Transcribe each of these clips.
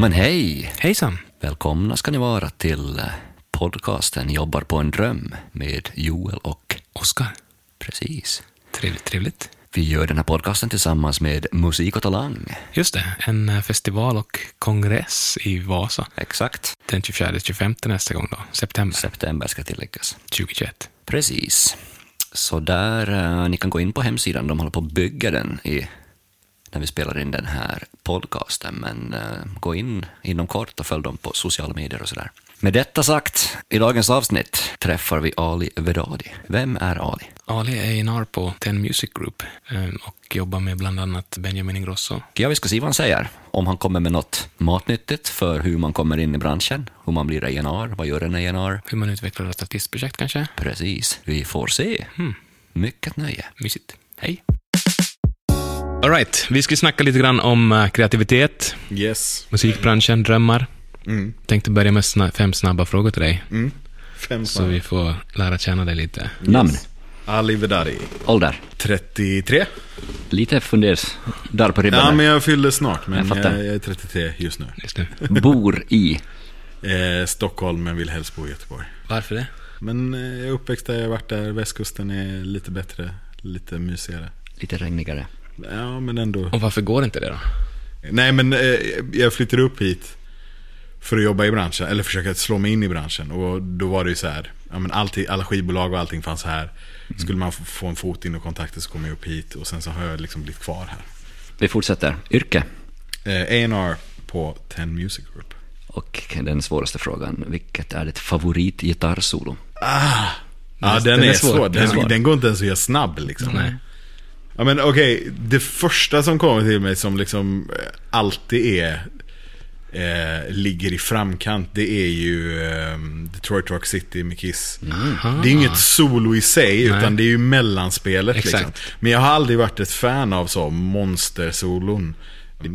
men hej! Hejsan! Välkomna ska ni vara till podcasten Jobbar på en dröm med Joel och Oskar. precis. Trevligt, trevligt. Vi gör den här podcasten tillsammans med Musik och Talang. Just det, en eh, festival och kongress i Vasa. Exakt. Den 24-25 nästa gång då, september September ska tilläggas. 2021. Precis. Så där, eh, ni kan gå in på hemsidan, de håller på att bygga den i, när vi spelar in den här podcasten, men eh, gå in inom kort och följ dem på sociala medier och sådär. Med detta sagt, i dagens avsnitt träffar vi Ali Vedadi. Vem är Ali? Ali är A&R på Ten Music Group eh, och jobbar med bland annat Benjamin Ingrosso. Ja, vi ska se vad han säger. Om han kommer med något matnyttigt för hur man kommer in i branschen, hur man blir A&R, vad gör en A&R? Hur man utvecklar ett artistprojekt kanske? Precis, vi får se. Hmm. Mycket nöje. Mysigt. Hej! Alright, vi ska snacka lite grann om eh, kreativitet, Yes. musikbranschen, drömmar. Mm. Tänkte börja med sna- fem snabba frågor till dig, Mm. Fem så vi får lära känna dig lite. Namn? Ali Vedari. Ålder? 33. Lite funders där på ribban. Ja, men jag fyller snart. Men Jag jag, jag är 33 just nu. Just nu. Bor i? Eh, Stockholm, men vill helst bo i Göteborg. Varför det? Men eh, jag är uppväxt där, jag har varit där. Västkusten är lite bättre, lite mysigare. Lite regnigare. Ja, men ändå. Och varför går inte det då? Nej, men eh, jag flyttade upp hit för att jobba i branschen, eller försöka slå mig in i branschen. Och då var det ju så här, ja, men alltid, alla skivbolag och allting fanns här. Skulle man få- en fot in och kontakter så kom jag upp hit och sen så har jag liksom blivit kvar här. Vi fortsätter. Yrke? Eh, A&R på Ten Music Group. Och den svåraste frågan. Vilket är ditt favoritgitarrsolo? Ah, ja, den, den är, svår. Den är Den, svår. den går inte ens att göra snabb liksom. Nej. Ja, men okej, det första som kommer till mig som liksom eh, alltid är eh, ligger i framkant, det är ju eh, Detroit Rock City med Kiss. Det är inget solo i sig, utan det är ju mellanspelet. Liksom. Men jag har aldrig varit ett fan av så monstersolon.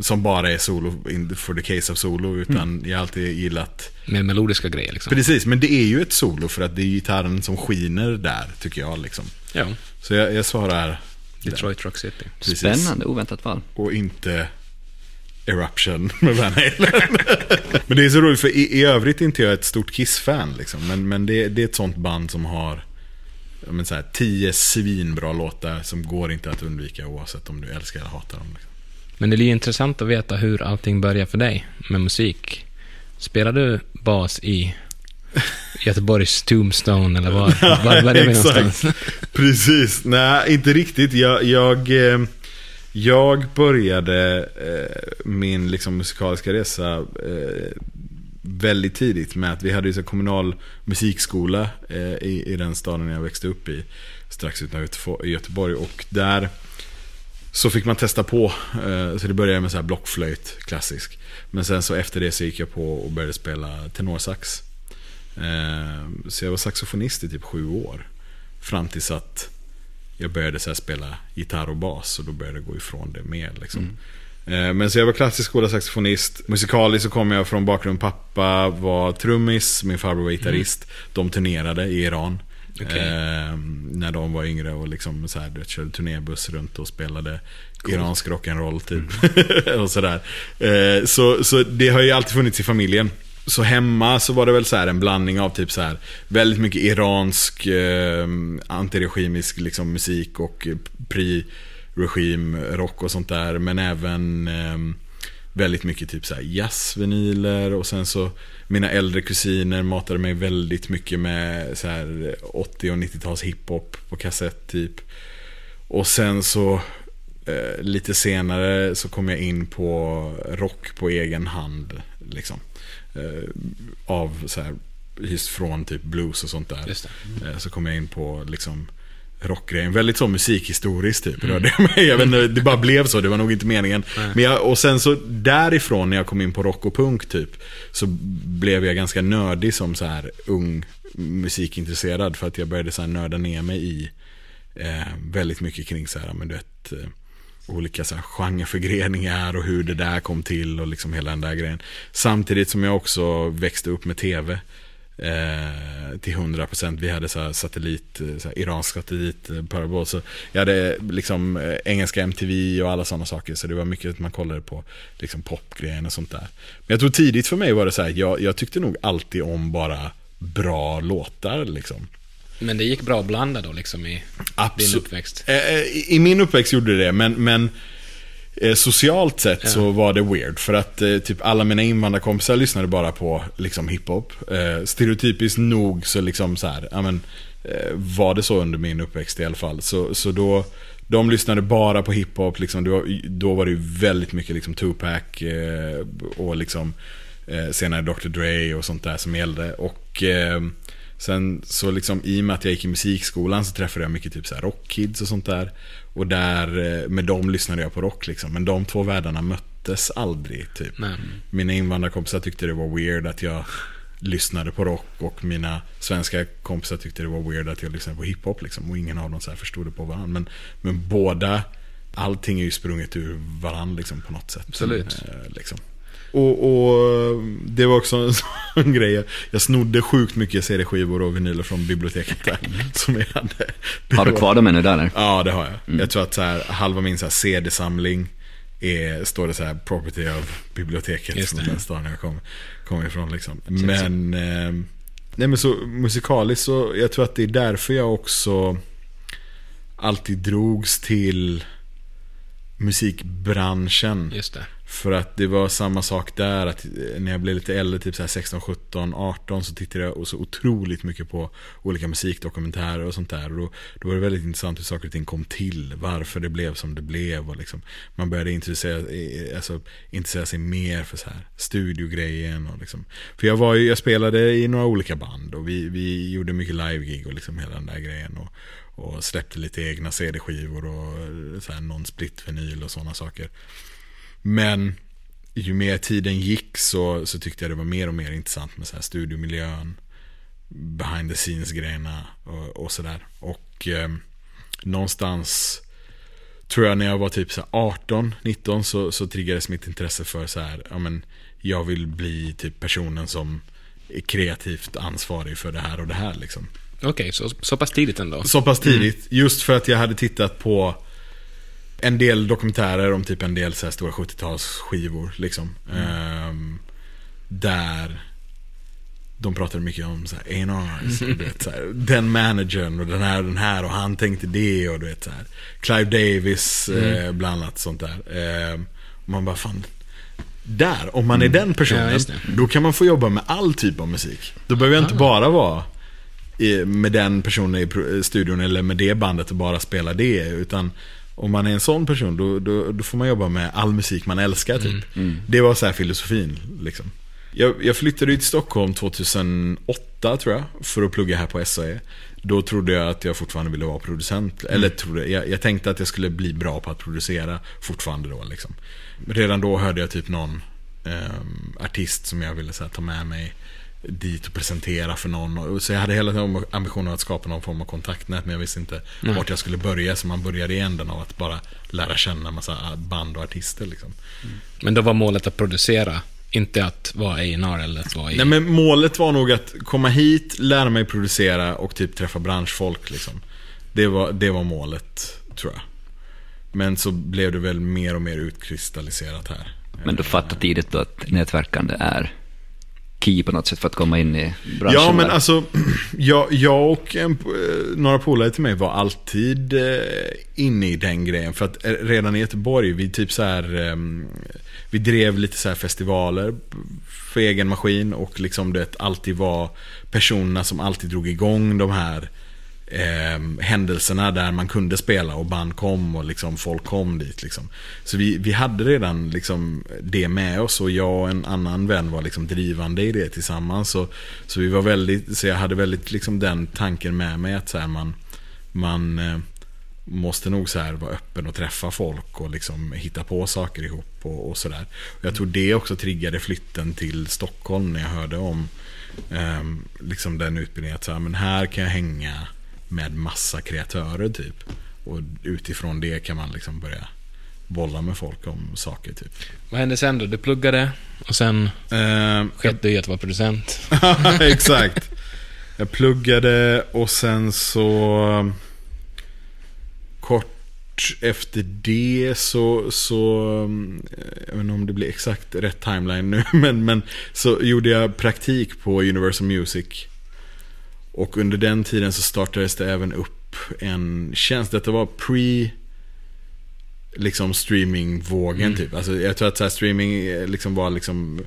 Som bara är solo for the case of solo, utan jag har alltid gillat Med melodiska grejer liksom. Precis, men det är ju ett solo för att det är gitarren som skiner där, tycker jag. Liksom. Ja. Så jag, jag svarar Detroit Rock City. precis. Spännande, oväntat val. Och inte Eruption med Van Halen. men det är så roligt, för i, i övrigt är inte jag ett stort Kiss-fan. Liksom. Men, men det, det är ett sånt band som har men så här, tio svinbra låtar som går inte att undvika oavsett om du älskar eller hatar dem. Liksom. Men det blir ju intressant att veta hur allting börjar för dig med musik. Spelar du bas i Göteborgs Tombstone eller var, var börjar vi någonstans? Precis, nej inte riktigt. Jag, jag, eh, jag började eh, min liksom, musikaliska resa eh, väldigt tidigt med att vi hade ju så kommunal musikskola i, i den staden jag växte upp i. Strax utanför Göteborg och där så fick man testa på. Så det började med så här blockflöjt, klassisk. Men sen så efter det så gick jag på och började spela tenorsax. Eh, Så jag var saxofonist i typ sju år. Fram tills att jag började så spela gitarr och bas och då började jag gå ifrån det mer. Liksom. Eh, Men så jag var klassisk skola saxofonist. Musikaliskt så kom jag från bakgrund. Pappa var trummis, min farbror var gitarrist. De turnerade i Iran. Okej. Eh, när de var yngre och liksom så här, du vet, körde turnébuss runt och spelade iransk rock'n'roll typ. och sådär. Eh, så, så det har ju alltid funnits i familjen. Så hemma så var det väl så här en blandning av typ så här väldigt mycket iransk eh, antiregimisk liksom, musik och pre-regim-rock och sånt där. Men även eh, väldigt mycket typ så här jazzvinyler och sen så mina äldre kusiner matade mig väldigt mycket med så här 80 och 90-tals hiphop på kassett typ. Och sen så eh, lite senare så kom jag in på rock på egen hand. Liksom. Eh, av så här, just från typ blues och sånt där. Det. Eh, så kom jag in på liksom rockgrejen. Väldigt så musikhistoriskt typ. jag mig. Jag vet inte, det bara blev så, det var nog inte meningen. Men jag, och sen så därifrån när jag kom in på rock och punk typ. Så blev jag ganska nördig som så här ung musikintresserad. För att jag började så här nörda ner mig i eh, väldigt mycket kring så här, men du vet, eh, olika så här, genreförgreningar och hur det där kom till och liksom hela den där grejen. Samtidigt som jag också växte upp med tv. Eh, till 100%. Vi hade så här satellit, eh, så här iransk satellit, eh, parabol. Så jag hade eh, liksom eh, engelska MTV och alla sådana saker. Så det var mycket att man kollade på liksom popgrejen och sånt där. Men jag tror tidigt för mig var det så här, jag, jag tyckte nog alltid om bara bra låtar liksom. Men det gick bra att blanda då liksom i din Absolut. uppväxt? Eh, eh, I min uppväxt gjorde det, men, men eh, socialt sett Ja. så var det weird. För att typ alla mina invandrarkompisar lyssnade bara på liksom hiphop. Stereotypiskt nog så liksom så här, ja men, eh, var det så under min uppväxt i alla fall. Så, så då, de lyssnade bara på hiphop, liksom, då, då var det ju väldigt mycket liksom Tupac och liksom senare Dr. Dre och sånt där som gällde. Och sen så liksom i och med att jag gick i musikskolan så träffade jag mycket typ så här rockkids och sånt där. Och där, eh, med dem lyssnade jag på rock liksom. Men de två världarna möttes aldrig typ. Nej. Mina invandrarkompisar tyckte det var weird att jag lyssnade på rock och mina svenska kompisar tyckte det var weird att jag lyssnade på hiphop liksom. Och ingen av dem så här förstod det på varandra. Men, men båda, allting är ju sprunget ur varandra liksom på något sätt. Absolut. Eh, liksom. Och, och det var också en sån grej. Jag snodde sjukt mycket CD-skivor och vinyler från biblioteket där. Som jag hade. Det Har du var- kvar dem ännu där? eller? Ja, det har jag. Jag tror att så här, halva min CD-samling är, står det så här property of biblioteket. Just Som det. den staden jag kom, kom ifrån liksom. Men, eh, nej men så musikaliskt så, jag tror att det är därför jag också alltid drogs till musikbranschen. Just det. För att det var samma sak där, att när jag blev lite äldre, typ så här 16, 17, 18 så tittade jag så otroligt mycket på olika musikdokumentärer och sånt där. Och då, då var det väldigt intressant hur saker och ting kom till, varför det blev som det blev. Och liksom, man började intressera, eh, alltså, intressera sig mer för så här studiogrejen. Och liksom. För jag, var jag spelade i några olika band och vi, vi gjorde mycket live-gig och liksom hela den där grejen. Och, och släppte lite egna CD-skivor och eh, så här, någon splittvinyl och sådana saker. Men ju mer tiden gick så, så tyckte jag det var mer och mer intressant med så här studiomiljön, behind the scenes-grejerna och, och sådär. Och eh, någonstans tror jag när jag var typ 18, 19 så, så triggades mitt intresse för så här, ja men jag vill bli typ personen som är kreativt ansvarig för det här och det här liksom. Okej, så, så pass tidigt ändå. Så pass tidigt, just för att jag hade tittat på en del dokumentärer om typ en del så här stora 70-talsskivor. Liksom. Ehm, där de pratade mycket om så här, A&Rs, och du vet, så här, den managern och den här och den här och han tänkte det och du vet så här. Clive Davis, eh, bland annat sånt där. Och man bara fan, där, om man är den Ja, personen, det. då kan man få jobba med all typ av musik. Då behöver jag inte bara vara i, med den personen i studion eller med det bandet och bara spela det. Utan om man är en sån person då, då, då får man jobba med all musik man älskar typ. Det var så här filosofin liksom. Jag, jag flyttade ut till Stockholm 2008 tror jag, för att plugga här på SAE. Då trodde jag att jag fortfarande ville vara producent. Eller trodde, jag, jag tänkte att jag skulle bli bra på att producera fortfarande då. Liksom. Redan då hörde jag typ någon ehm, artist som jag ville så här, ta med mig dit och presentera för någon. Så jag hade hela tiden ambitionen att skapa någon form av kontaktnät men jag visste inte Nej. vart jag skulle börja. Så man började i änden av att bara lära känna en massa band och artister. Liksom. Men då var målet att producera, inte att vara A&R eller att vara i... Nej men målet var nog att komma hit, lära mig producera och typ träffa branschfolk liksom. Det var, det var målet, tror jag. Men så blev det väl mer och mer utkristalliserat här. Men du fattar tidigt då att nätverkande är key på något sätt för att komma in i branschen? Ja, men där. alltså, jag, jag och en, eh, några polare till mig var alltid eh, inne i den grejen. För att eh, redan i Göteborg, vi typ så här, eh, vi drev lite så här festivaler för egen maskin och liksom det alltid var personerna som alltid drog igång de här eh, händelserna där man kunde spela och band kom och liksom folk kom dit. Liksom. Så vi, vi hade redan liksom det med oss och jag och en annan vän var liksom drivande i det tillsammans. Så, så, vi var väldigt, så jag hade väldigt liksom den tanken med mig att så här man, man eh, måste nog så här vara öppen och träffa folk och liksom hitta på saker ihop och, och sådär. Jag tror det också triggade flytten till Stockholm när jag hörde om ehm, liksom den utbildningen. Att så här, men här kan jag hänga med massa kreatörer typ. Och utifrån det kan man liksom börja bolla med folk om saker typ. Vad hände sen då? Du pluggade och sen Eh, sket du i att vara producent. Exakt. Jag pluggade och sen så kort efter det så, så jag vet inte om det blir exakt rätt timeline nu, men, men så gjorde jag praktik på Universal Music. Och under den tiden så startades det även upp en tjänst. Detta var pre liksom streamingvågen Mm. typ. Alltså, jag tror att så här, streaming eh, liksom var liksom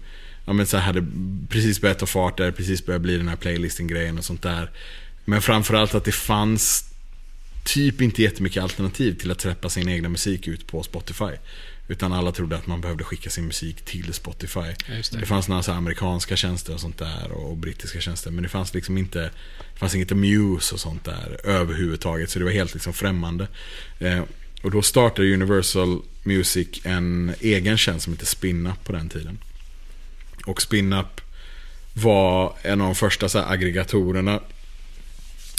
Ja men så här, hade precis börjat ta fart där, precis börjat bli den här playlisten-grejen och sånt där. Men framförallt att det fanns typ inte jättemycket alternativ till att släppa sin egna musik ut på Spotify. Utan alla trodde att man behövde skicka sin musik till Spotify. Ja, det. Det fanns några så amerikanska tjänster och sånt där och brittiska tjänster. Men det fanns liksom inte, det fanns inget Muse och sånt där överhuvudtaget. Så det var helt liksom främmande. Eh, och då startade Universal Music en egen tjänst som heter Spinup på den tiden. Och Spinup var en av de första så aggregatorerna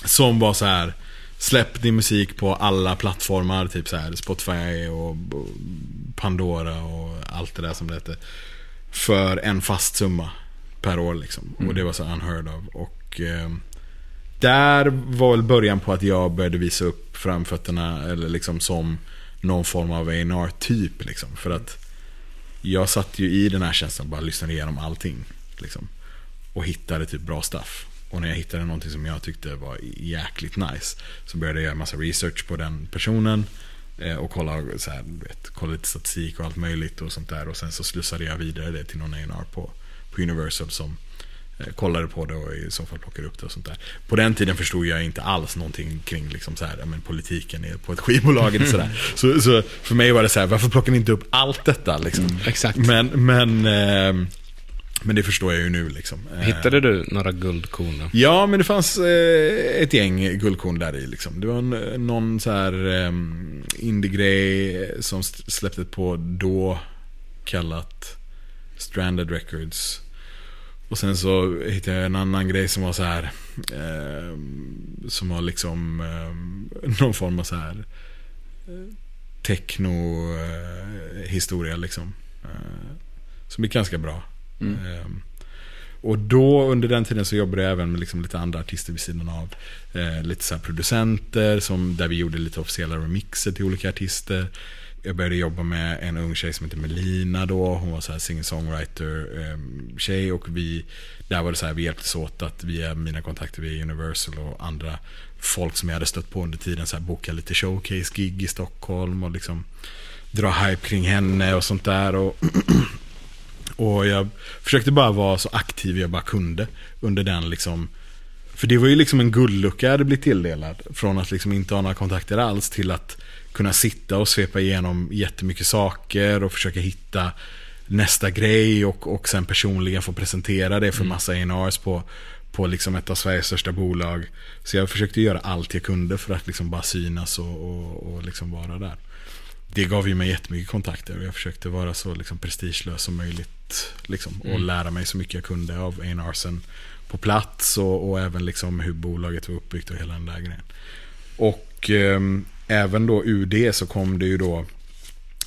som var så här Släpp din musik på alla plattformar, typ så här Spotify och Pandora och allt det där som det heter. För en fast summa per år liksom. Och det var så unheard of. Och eh, där var väl början på att jag började visa upp framfötterna, eller liksom som någon form av A&R typ liksom. För att jag satt ju i den här tjänsten och bara lyssnade igenom allting. Liksom. Och hittade typ bra stuff. Och när jag hittade någonting som jag tyckte var jäkligt nice så började jag göra massa research på den personen. eh, Och kolla, så här, vet, kolla lite statistik och allt möjligt och sånt där. Och sen så slussade jag vidare det till någon A&R på, på Universal som eh, kollade på det och i så fall plockade upp det och sånt där. På den tiden förstod jag inte alls någonting kring liksom så här, men politiken på ett skivbolag eller sådär. Så, så för mig var det så här, varför plockar ni inte upp allt detta liksom? Exakt. Men, men, ehm, men det förstår jag ju nu liksom. Eh, Hittade du några guldkorn då? Ja, men det fanns eh, ett gäng guldkorn där i liksom. Det var en, någon så här um, indie-grej som s- släpptes på då kallat Stranded Records. Och sen så hittade jag en annan grej som var så här ehm, Som var liksom ehm, någon form av så här eh, techno eh, liksom. Eh, som är ganska bra. Ehm, och då under den tiden så jobbade jag även med liksom lite andra artister vid sidan av. Eh, lite så här producenter som, där vi gjorde lite officiella remixer till olika artister. Jag började jobba med en ung tjej som heter Melina då. Hon var så här singer-songwriter eh, tjej och vi, där var det så här, vi hjälptes åt att via mina kontakter via Universal och andra folk som jag hade stött på under tiden så här boka lite showcase-gig i Stockholm och liksom dra hype kring henne och sånt där. Och och jag försökte bara vara så aktiv jag bara kunde under den liksom För det var ju liksom en guldlucka jag hade blivit tilldelad Från att liksom inte ha några kontakter alls till att kunna sitta och svepa igenom jättemycket saker och försöka hitta nästa grej och, och sen personligen få presentera det för massa A&Rs på, på liksom ett av Sveriges största bolag. Så jag försökte göra allt jag kunde för att liksom bara synas och, och, och liksom vara där. Det gav ju mig jättemycket kontakter och jag försökte vara så liksom prestigelös som möjligt. Liksom, och lära mig så mycket jag kunde av A&Rsen på plats och, och även liksom hur bolaget var uppbyggt och hela den där grejen. Och ehm, även då ur det så kom det ju då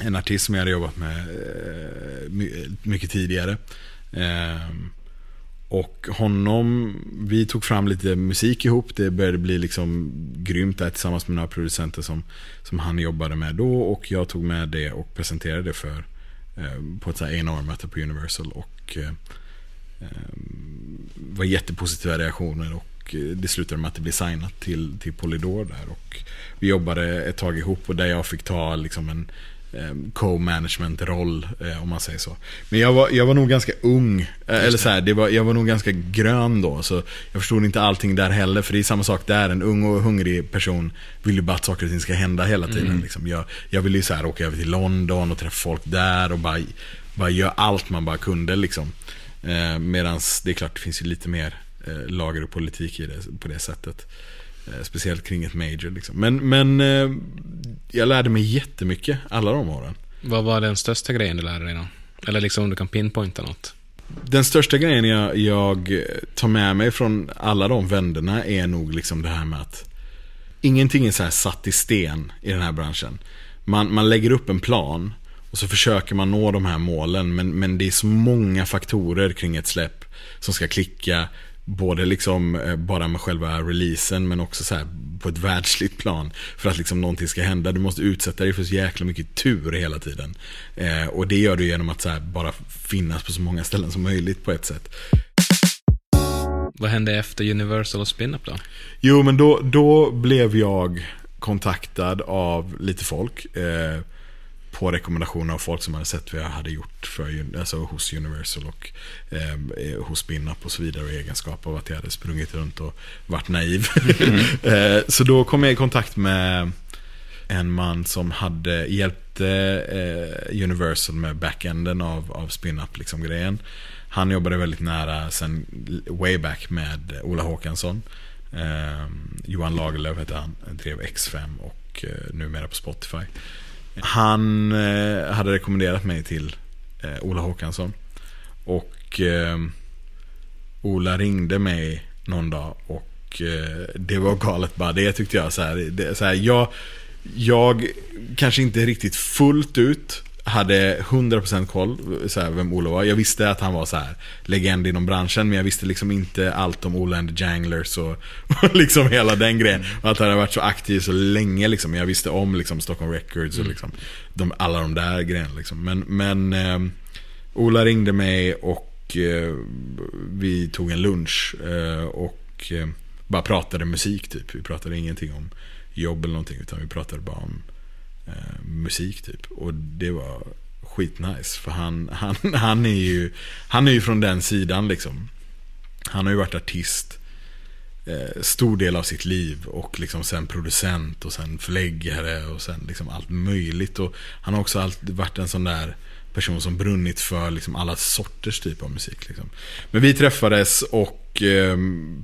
en artist som jag hade jobbat med eh, my- mycket tidigare. Ehm, och honom, vi tog fram lite musik ihop. Det började bli liksom grymt där tillsammans med några producenter som, som han jobbade med då. Och jag tog med det och presenterade det för eh, Eh, på ett så här A&R-möte på Universal. Och eh, eh, var jättepositiva reaktioner. Och eh, det slutade med att det blev signat till, till Polydor där. Och vi jobbade ett tag ihop och där jag fick ta liksom en eh, co-management-roll, eh, om man säger så. Men jag var, jag var nog ganska ung, eh, eller så här, det var, jag var nog ganska grön då, så jag förstod inte allting där heller, för det är samma sak där, en ung och hungrig person vill ju bara att saker och ting ska hända hela tiden. Liksom. Jag, jag ville ju så här åka över till London och träffa folk där och bara, bara göra allt man bara kunde liksom. Eh, Medan det är klart, det finns ju lite mer eh, lager och politik i det på det sättet. Eh, Speciellt kring ett major liksom. Men, men eh, jag lärde mig jättemycket alla de åren. Vad var den största grejen du lärde dig då? Eller liksom om du kan pinpointa något? Den största grejen jag, jag tar med mig från alla de vänderna är nog liksom det här med att ingenting är så här satt i sten i den här branschen. man, man lägger upp en plan och så försöker man nå de här målen. Men, men det är så många faktorer kring ett släpp som ska klicka. Både liksom eh, bara med själva releasen men också så här på ett världsligt plan. För att liksom någonting ska hända. Du måste utsätta dig för så jäkla mycket tur hela tiden. Eh, och det gör du genom att här bara finnas på så många ställen som möjligt på ett sätt. Vad hände efter Universal och Spin-Up då? Jo men då, då blev jag kontaktad av lite folk. Eh, på rekommendationer av folk som hade sett vad jag hade gjort för, alltså hos Universal och ehm, eh, hos Spinup och så vidare. Och egenskap av att jag hade sprungit runt och varit naiv. Mm. eh, så då kom jag i kontakt med en man som hade hjälpte eh, Universal med backenden av, av Spinup liksom grejen. Han jobbade väldigt nära sen way back med Ola Håkansson. Eh, Johan Lagerlöf hette han, drev X5 och eh, numera på Spotify. Han eh, hade rekommenderat mig till eh, Ola Håkansson. Och eh, Ola ringde mig någon dag och eh, det var galet bara. Det tyckte jag så här, det, så här jag, jag kanske inte riktigt fullt ut hade 100% koll så här, vem Ola var. Jag visste att han var så här legend inom branschen men jag visste liksom inte allt om Ola and the Janglers och, och liksom hela den grejen. Och att han hade varit så aktiv så länge liksom. Jag visste om liksom Stockholm Records och mm. liksom de, alla de där grejerna liksom. Men, men eh, Ola ringde mig och eh, vi tog en lunch eh, och eh, bara pratade musik typ. Vi pratade ingenting om jobb eller någonting utan vi pratade bara om eh, musik typ. Och det var skitnice. För han, han, han, är ju, han är ju från den sidan liksom. Han har ju varit artist eh, stor del av sitt liv och liksom sen producent och sen förläggare och sen liksom allt möjligt. Och han har också alltid varit en sån där person som brunnit för liksom alla sorters typ av musik. Liksom. Men vi träffades och eh,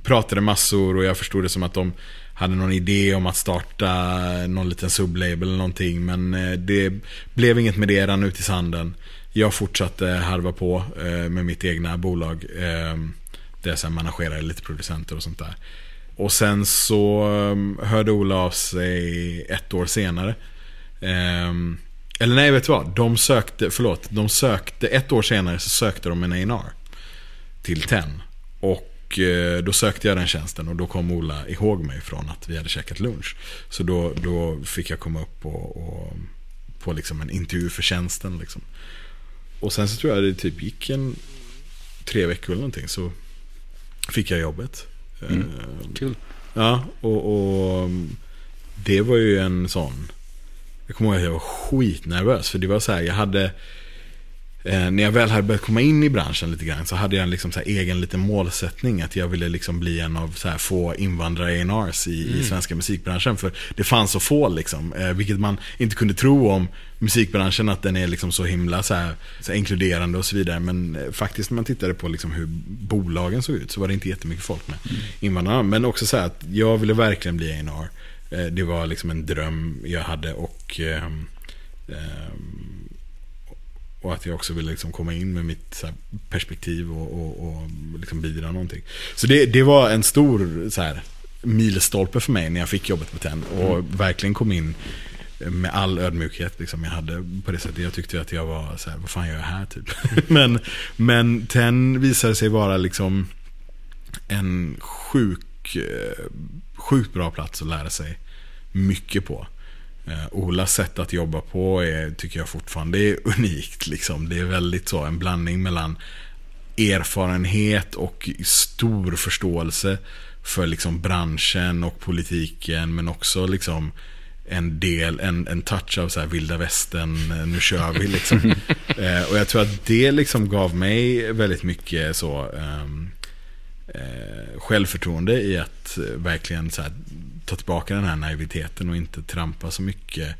pratade massor och jag förstod det som att de hade någon idé om att starta någon liten sublabel eller någonting. Men eh, det blev inget med det, rann ut i sanden. Jag fortsatte harva på eh, med mitt egna bolag. Ehm, där jag sen managerade lite producenter och sånt där. Och sen så ehm, hörde Ola av sig ett år senare. Ehm, eller nej, vet du vad? De sökte, förlåt, de sökte, ett år senare så sökte de en A&R till TEN. Och och eh, då sökte jag den tjänsten och då kom Ola ihåg mig från att vi hade käkat lunch. Så då, då fick jag komma upp och, och på liksom en intervju för tjänsten. Liksom. Och sen så tror jag det typ gick en tre veckor eller någonting så fick jag jobbet. Mm. Kul. Ja, och, och, det var ju en sån. Jag kommer ihåg att jag var skitnervös. För det var så här, jag hade eh, när jag väl hade börjat komma in i branschen lite grann så hade jag en liksom så egen liten målsättning att jag ville liksom bli en av så här få invandrare A&Rs i, mm. i svenska musikbranschen. För det fanns så få liksom, eh, vilket man inte kunde tro om musikbranschen att den är liksom så himla så här, så här inkluderande och så vidare. Men eh, faktiskt när man tittade på liksom hur bolagen såg ut så var det inte jättemycket folk med mm. invandrarna. Men också så att jag ville verkligen bli A&R. Eh, det var liksom en dröm jag hade och ehm, ehm, och att jag också ville liksom komma in med mitt perspektiv och, och, och liksom bidra någonting. Så det, det var en stor så här, milstolpe för mig när jag fick jobbet på TEN. Och mm. verkligen kom in med all ödmjukhet liksom jag hade på det sättet. Jag tyckte att jag var så här, vad fan gör jag här typ? men, men TEN visade sig vara liksom en sjuk, eh, sjukt bra plats att lära sig mycket på. Eh, Olas sätt att jobba på är, tycker jag fortfarande är unikt. Liksom. Det är väldigt så, en blandning mellan erfarenhet och stor förståelse för liksom branschen och politiken. Men också liksom en del, en, en touch av så här vilda västern, eh, nu kör vi liksom. eh, och jag tror att det liksom gav mig väldigt mycket så um, eh, självförtroende i att verkligen så här, ta tillbaka den här naiviteten och inte trampa så mycket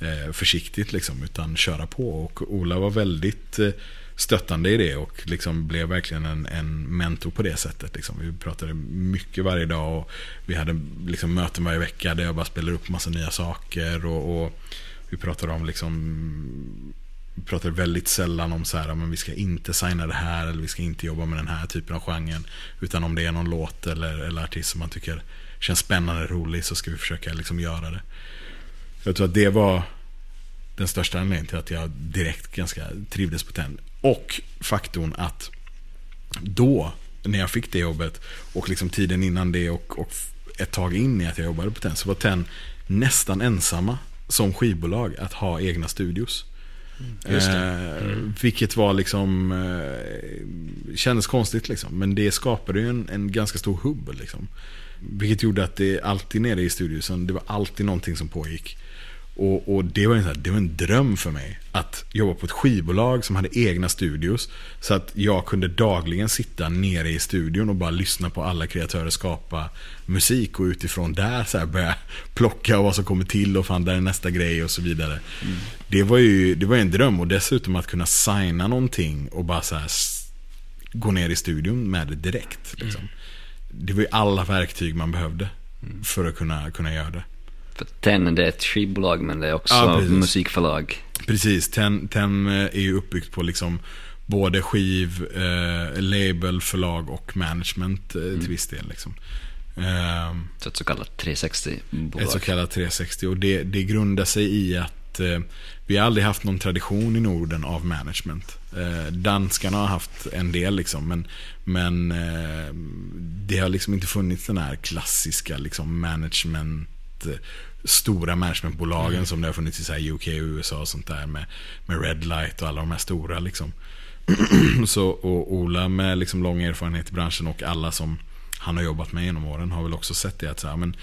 eh, försiktigt liksom, utan köra på. Och Ola var väldigt eh, stöttande i det och liksom blev verkligen en, en mentor på det sättet. Liksom. Vi pratade mycket varje dag och vi hade liksom möten varje vecka där jag bara spelade upp massa nya saker. och, och vi pratade om liksom vi pratar väldigt sällan om så här, men vi ska inte signa det här eller vi ska inte jobba med den här typen av genren. Utan om det är någon låt eller, eller artist som man tycker känns spännande, rolig så ska vi försöka liksom göra det. Jag tror att det var den största anledningen till att jag direkt ganska trivdes på TEN. Och faktorn att då, när jag fick det jobbet och liksom tiden innan det och, och ett tag in i att jag jobbade på TEN så var TEN nästan ensamma som skivbolag att ha egna studios. Det. Eh, vilket var liksom eh, Kändes konstigt liksom. Men det skapade ju en, en ganska stor hubb liksom. Vilket gjorde att det alltid nere i studiosen, det var alltid någonting som pågick. Och, och det, var en, här- det var en dröm för mig. Att jobba på ett skivbolag som hade egna studios. Så att jag kunde dagligen sitta nere i studion och bara lyssna på alla kreatörer skapa musik. Och utifrån där så här börja plocka vad som kommer till och fan där är nästa grej och så vidare. Det var ju det var en dröm. Och dessutom att kunna signa någonting och bara så här gå ner i studion med det direkt. Liksom. Det var ju alla verktyg man behövde för att kunna, kunna göra det. För TEN det är ett skivbolag men det är också Ja, precis. musikförlag. Precis, TEN, TEN är ju uppbyggt på liksom både skiv, eh, label, förlag och management eh, till viss del. Liksom. Eh, Så ett så kallat 360-bolag. ett så kallat 360 och det, det grundar sig i att eh, vi har aldrig haft någon tradition i Norden av management. Eh, danskarna har haft en del liksom, men, men eh, det har liksom inte funnits den här klassiska liksom, management eh, stora managementbolagen som det har funnits i så här UK och USA och sånt där med, med Red Light och alla de här stora liksom. så, och Ola med liksom lång erfarenhet i branschen och alla som han har jobbat med genom åren har väl också sett det att så här, men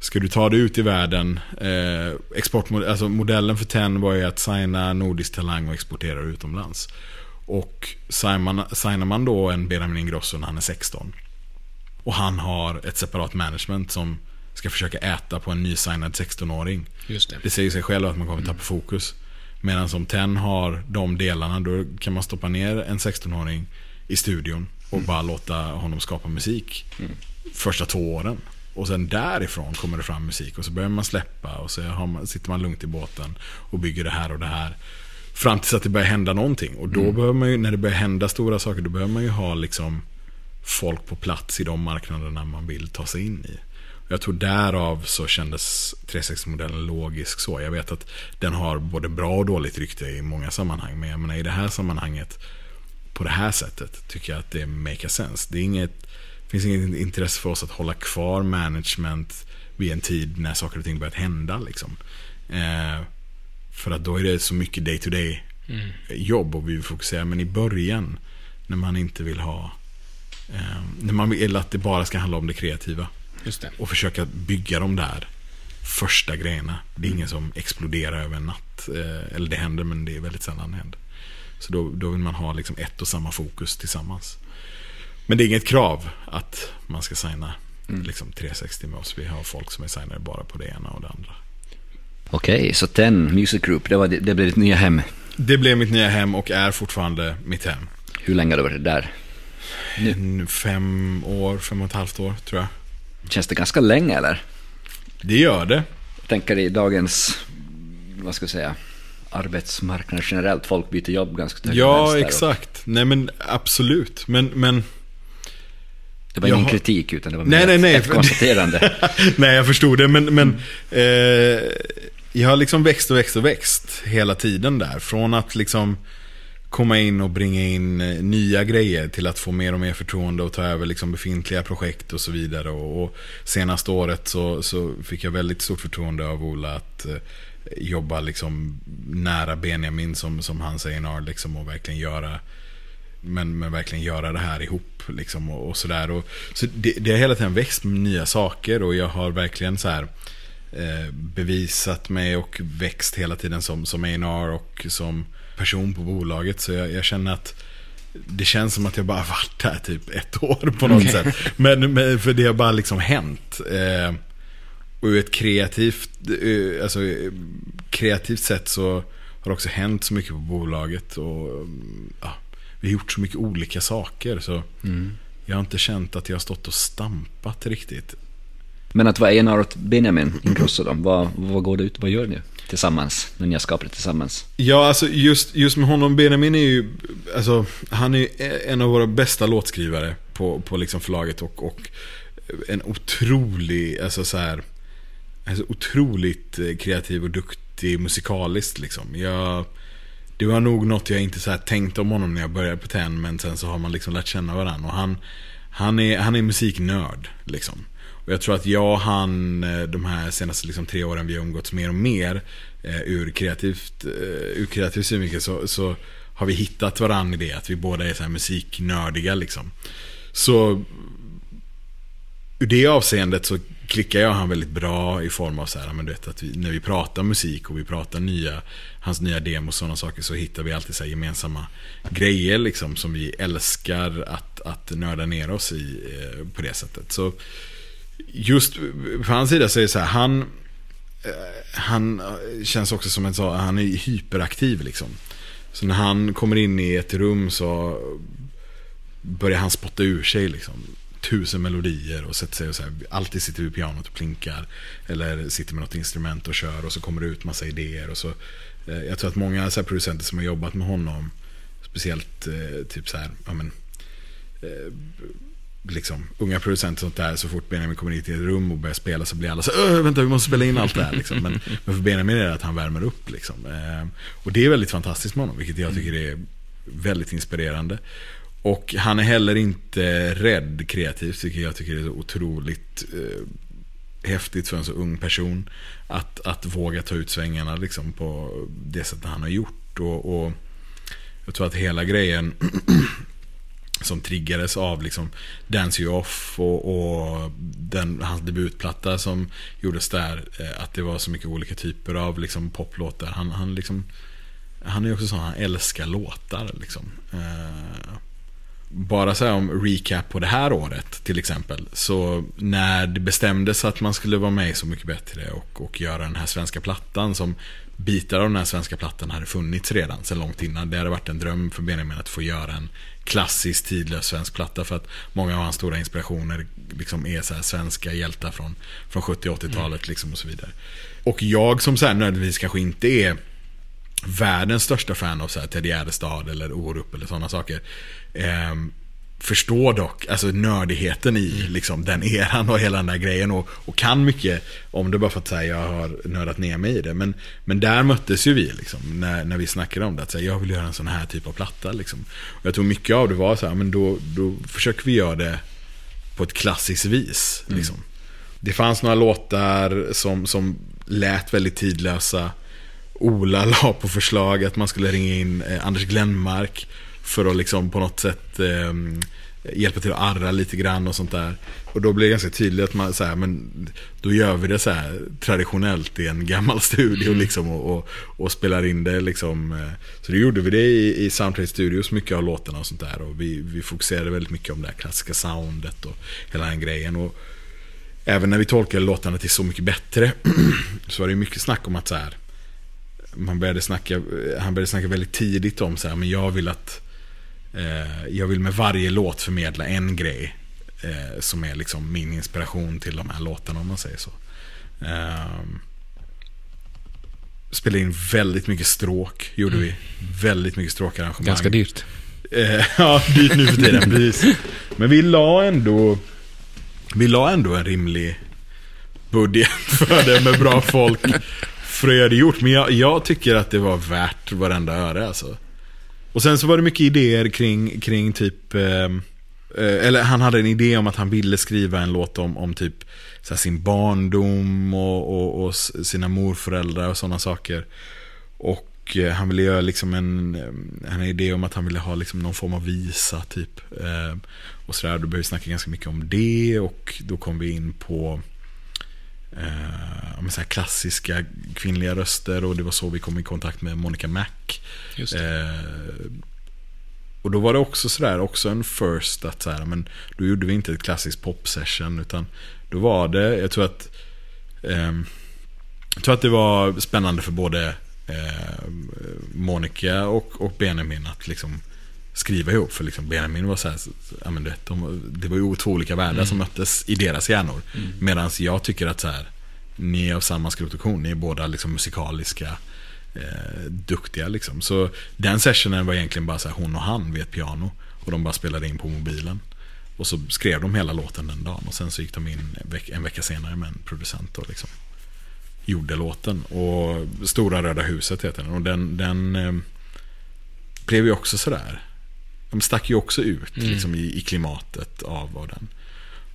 Ska du ta det ut i världen, eh, exportmodell, alltså modellen för TEN var ju att signa nordisk talang och exportera utomlands. Och signar man, signar man då en Benjamin Ingrosso när han är 16 och han har ett separat management som ska försöka äta på en nysignad 16-åring. Just det. Det säger sig själv att man kommer tappa fokus. Medan som TEN har de delarna, då kan man stoppa ner en 16-åring i studion och bara låta honom skapa musik första två åren. Och sen därifrån kommer det fram musik och så börjar man släppa och så man, sitter man lugnt i båten och bygger det här och det här. Fram tills att det börjar hända någonting. Och då behöver man ju, när det börjar hända stora saker, då behöver man ju ha liksom folk på plats i de marknaderna man vill ta sig in i. Och Jag tror därav så kändes 360-modellen logisk så. Jag vet att den har både bra och dåligt rykte i många sammanhang. Men jag menar i det här sammanhanget, på det här sättet, tycker jag att det make sense. Det är inget, finns inget intresse för oss att hålla kvar management vid en tid när saker och ting börjat hända. Liksom. Eh, för att då är det så mycket day to day jobb och vi vill fokusera. Men i början, när man inte vill ha Eh, när man vill att det bara ska handla om det kreativa. Det. Och försöka bygga de där första grejerna. Det är ingen som exploderar över en natt. Eh, eller det händer men det är väldigt sällan det händer. Så då, då vill man ha liksom ett och samma fokus tillsammans. Men det är inget krav att man ska signa liksom 360 med oss. Vi har folk som är signade bara på det ena och det andra. Okej, så TEN Music Group, det, var, det blev ditt nya hem. Det blev mitt nya hem och är fortfarande mitt hem. Hur länge har du varit där? Nu. Fem år, fem och ett halvt år tror jag. Känns det ganska länge eller? Det gör det. Jag tänker i dagens, vad ska jag säga, arbetsmarknad generellt. Folk byter jobb ganska till Ja, vänster och- exakt. Nej men absolut. Men, men Det var ingen har- kritik utan det var Nej, nej, nej. ett konstaterande. Nej, jag förstod det. Men, men eh, jag har liksom växt och växt och växt hela tiden där. Från att liksom komma in och bringa in eh, nya grejer till att få mer och mer förtroende och ta över liksom befintliga projekt och så vidare. Och, och senaste året så, så fick jag väldigt stort förtroende av Ola att eh, jobba liksom nära Benjamin som, som han säger liksom och verkligen göra men, men verkligen göra det här ihop liksom och, och sådär. Och, så det, det har hela tiden växt med nya saker och jag har verkligen så här eh, bevisat mig och växt hela tiden som, som A&R och som person på bolaget. Så jag, jag känner att det känns som att jag bara varit där typ ett år på något sätt. Men, men för det har bara liksom hänt. Eh, och ur ett kreativt, eh, alltså, eh, kreativt sätt så har det också hänt så mycket på bolaget. Och mm, ja, vi har gjort så mycket olika saker. Så jag har inte känt att jag har stått och stampat riktigt. Men att vara A&R åt Benjamin Ingrosso då, vad, vad går det ut, vad gör ni tillsammans, när ni har skapat det tillsammans? Ja, alltså just, just med honom, Benjamin är ju, alltså, han är en av våra bästa låtskrivare på, på liksom förlaget och, och en otrolig, alltså så här, alltså otroligt eh, kreativ och dukt, riktig musikalist liksom. Jag, det var nog något jag inte så här tänkte om honom när jag började på TEN, men sen så har man liksom lärt känna varandra. Och han, han, är, han är musiknörd liksom. Och jag tror att jag och han eh, de här senaste liksom, tre åren vi har umgåtts mer och mer eh, ur, kreativt, eh, ur kreativ synvinkel så, så har vi hittat varandra i det. Att vi båda är så här musiknördiga liksom. Så ur det avseendet så klickar jag han väldigt bra i form av så här, men du vet, att vi, när vi pratar musik och vi pratar nya, hans nya demos och sådana saker så hittar vi alltid så gemensamma grejer liksom som vi älskar att, att nörda ner oss i eh, på det sättet. Så just på hans sida så är det så här, han, eh, han känns också som en så, han är hyperaktiv liksom. Så när han kommer in i ett rum så börjar han spotta ur sig liksom tusen melodier och sätter sig och så här, alltid sitter vid pianot och plinkar. Eller sitter med något instrument och kör och så kommer det ut massa idéer. Och så, eh, jag tror att många så producenter som har jobbat med honom, speciellt eh, typ så här, ja men, eh, liksom, unga producenter och sånt där, så fort Benjamin kommer in i ett rum och börjar spela så blir alla så Öh, vänta vi måste spela in allt det här. Liksom. Men, men för Benjamin är det att han värmer upp. Liksom. Eh, och det är väldigt fantastiskt med honom, vilket jag tycker är väldigt inspirerande. Och han är heller inte rädd kreativt, vilket jag tycker är så otroligt eh, häftigt för en så ung person. Att, att våga ta ut svängarna liksom, på det sättet han har gjort. Och, och jag tror att hela grejen som triggades av liksom Dance You Off och, och den, hans debutplatta som gjordes där. Eh, att det var så mycket olika typer av liksom, poplåtar. Han, han, liksom, han är också sån, han älskar låtar. Liksom. Eh, bara säga om recap på det här året till exempel. Så när det bestämdes att man skulle vara med i Så mycket bättre och, och göra den här svenska plattan som bitar av den här svenska plattan hade funnits redan sedan långt innan. Det hade varit en dröm för Benjamin att få göra en klassisk tidlös svensk platta för att många av hans stora inspirationer liksom är så svenska hjältar från, från 70 80-talet mm. liksom och så vidare. Och jag som så här nödvändigtvis kanske inte är världens största fan av så här Ted Gärdestad eller Orup eller sådana saker. Eh, förstår dock alltså nördigheten i mm. liksom, den eran och hela den där grejen och, och kan mycket om det bara för att säga jag har nördat ner mig i det. Men, men där möttes ju vi liksom, när, när vi snackade om det. Att säga, jag vill göra en sån här typ av platta. Liksom. Och jag tror mycket av det var så här, men då, då försöker vi göra det på ett klassiskt vis. Mm. Liksom. Det fanns några låtar som, som lät väldigt tidlösa. Ola la på förslag att man skulle ringa in eh, Anders Glenmark för att liksom på något sätt eh, hjälpa till att arra lite grann och sånt där. Och då blir det ganska tydligt att man så här, men då gör vi det så här traditionellt i en gammal studio mm. liksom och, och, och, spelar in det liksom. Eh, så då gjorde vi det i, i Soundtrade Studios, mycket av låtarna och sånt där. Och vi, vi fokuserade väldigt mycket om det här klassiska soundet och hela den grejen. Och även när vi tolkade låtarna till Så mycket bättre så var det mycket snack om att så här man började snacka, han började snacka väldigt tidigt om så här, men jag vill att eh, jag vill med varje låt förmedla en grej eh, som är liksom min inspiration till de här låtarna om man säger så. Eh, spelade in väldigt mycket stråk, gjorde mm. vi. Väldigt mycket stråkarrangemang. Ganska dyrt. Eh, ja, dyrt nu för tiden, precis. Men vi la ändå, vi la ändå en rimlig budget för det med bra folk fröjd gjort. Men jag, jag, tycker att det var värt varenda öre alltså. Och sen så var det mycket idéer kring, kring typ ehm, eh, eller han hade en idé om att han ville skriva en låt om, om typ så sin barndom och, och, och, sina morföräldrar och sådana saker. Och eh, han ville göra liksom en, eh, en idé om att han ville ha liksom någon form av visa typ. Eh, och sådär, då började vi snacka ganska mycket om det och då kom vi in på eh, så klassiska kvinnliga röster och det var så vi kom i kontakt med Monica Mac. Eh, och då var det också sådär, också en first att så här, men då gjorde vi inte ett klassiskt pop-session utan då var det, jag tror att eh, jag tror att det var spännande för både eh, Monica och, och Benjamin att liksom skriva ihop. För liksom Benjamin var så här, ja, men det, de, det var ju två olika världar mm. som möttes i deras hjärnor. Mm. Medan jag tycker att så här, ni är av samma skrot och korn. Ni är båda liksom musikaliska, eh, duktiga liksom. Så den sessionen var egentligen bara så här, hon och han vid ett piano. Och de bara spelade in på mobilen. Och så skrev de hela låten den dagen. Och sen så gick de in en vecka senare med en producent. Och liksom gjorde låten. Och Stora Röda Huset heter den. Och den, den eh, blev ju också sådär. De stack ju också ut liksom, i, i klimatet av, av den.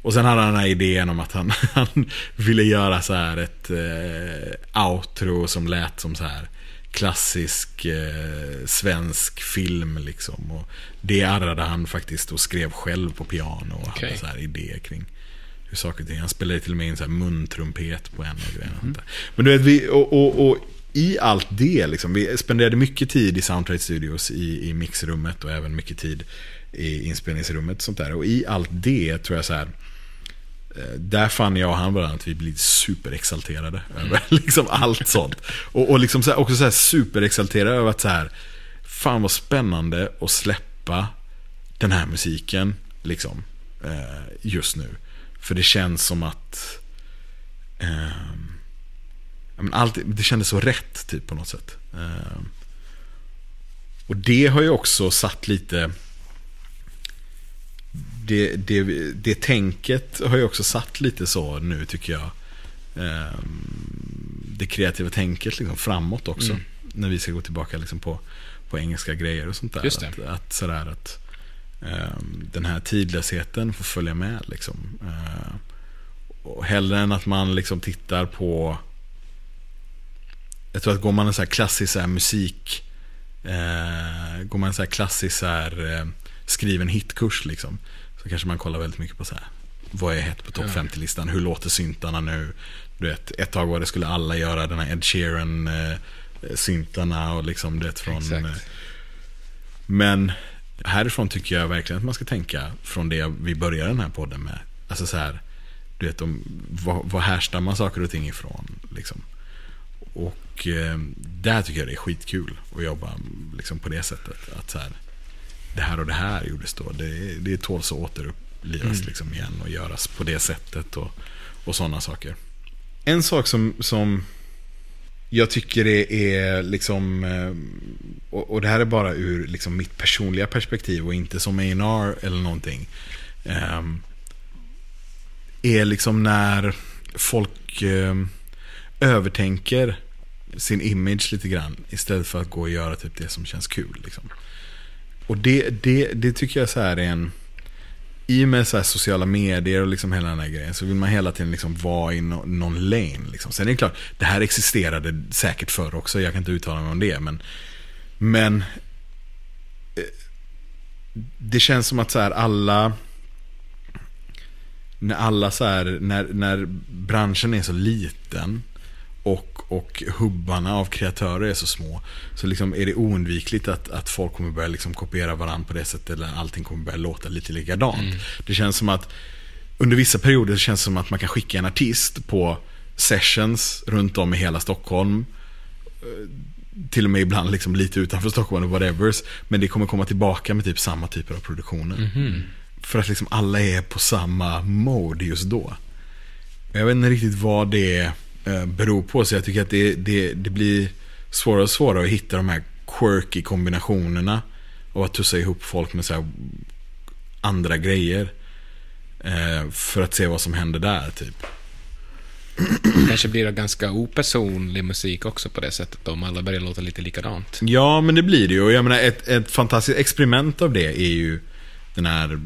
Och sen hade han den här idén om att han, han ville göra så här ett eh, outro som lät som så här klassisk eh, svensk film liksom. Och det arrade han faktiskt och skrev själv på piano och Okej. hade så här idéer kring hur saker och ting. Han spelade till och med in så här muntrumpet på en av grejerna. Mm. Men du vet, vi, och, och, och i allt det, liksom, vi spenderade mycket tid i Soundtrack Studios i, i mixrummet och även mycket tid i inspelningsrummet. Och sånt där. Och i allt det tror jag så här. eh, Där fann jag och han varandra att vi blir superexalterade över liksom allt sånt. Och, och liksom så här, också så här superexalterade över att så här, fan vad spännande att släppa den här musiken liksom, eh, just nu. För det känns som att ja, men allt, det kändes så rätt typ på något sätt. Ehm, och det har ju också satt lite det, det, det tänket har ju också satt lite så nu tycker jag. Ehm, det kreativa tänket liksom framåt också. Mm. När vi ska gå tillbaka liksom på, på engelska grejer och sånt där. Just det. Att, att, sådär att ehm, den här tidlösheten får följa med. Liksom. Och hellre än att man liksom tittar på jag tror att går man en så här klassisk så här musik eh, Går man en så här klassisk så här, eh, skriven hitkurs liksom Så kanske man kollar väldigt mycket på så här Vad är hett på topp Ja. 50-listan? Hur låter syntarna nu? Du vet, ett tag var det skulle alla göra den här Ed Sheeran eh, syntarna och liksom det från Exakt. eh, Men härifrån tycker jag verkligen att man ska tänka från det vi började den här podden med. Alltså så här, du vet, om, vad, vad härstammar saker och ting ifrån? Liksom. Och eh, där tycker jag det är skitkul att jobba liksom, på det sättet. Att så här, det här och det här gjordes då. Det, det tåls att återupplivas Mm. liksom, igen och göras på det sättet och, och sådana saker. En sak som, som jag tycker det är liksom, eh, och, och det här är bara ur liksom mitt personliga perspektiv och inte som A&R eller någonting. ehm, är liksom när folk eh, övertänker sin image lite grann istället för att gå och göra typ det som känns kul. Liksom. Och det, det, det tycker jag så här är en... I och med så här sociala medier och liksom hela den här grejen så vill man hela tiden liksom vara i no, någon lane. Liksom. Sen är det klart, det här existerade säkert förr också. Jag kan inte uttala mig om det. Men, men eh, det känns som att så här alla när alla så här, när, när branschen är så liten och, och hubbarna av kreatörer är så små så liksom är det oundvikligt att, att folk kommer börja liksom kopiera varandra på det sättet eller allting kommer börja låta lite likadant. Det känns som att under vissa perioder känns det som att man kan skicka en artist på sessions runt om i hela Stockholm till och med ibland liksom lite utanför Stockholm och whatever. Men det kommer komma tillbaka med typ samma typer av produktioner. För att liksom alla är på samma mode just då. Jag vet inte riktigt vad det eh, beror på. Så jag tycker att det, det, det blir svårare och svårare att hitta de här quirky kombinationerna. Och att tussa ihop folk med så här andra grejer. Eh, för att se vad som händer där typ. Kanske blir det ganska opersonlig musik också på det sättet om alla börjar låta lite likadant. Ja, men det blir det ju. Och jag menar, ett, ett fantastiskt experiment av det är ju den här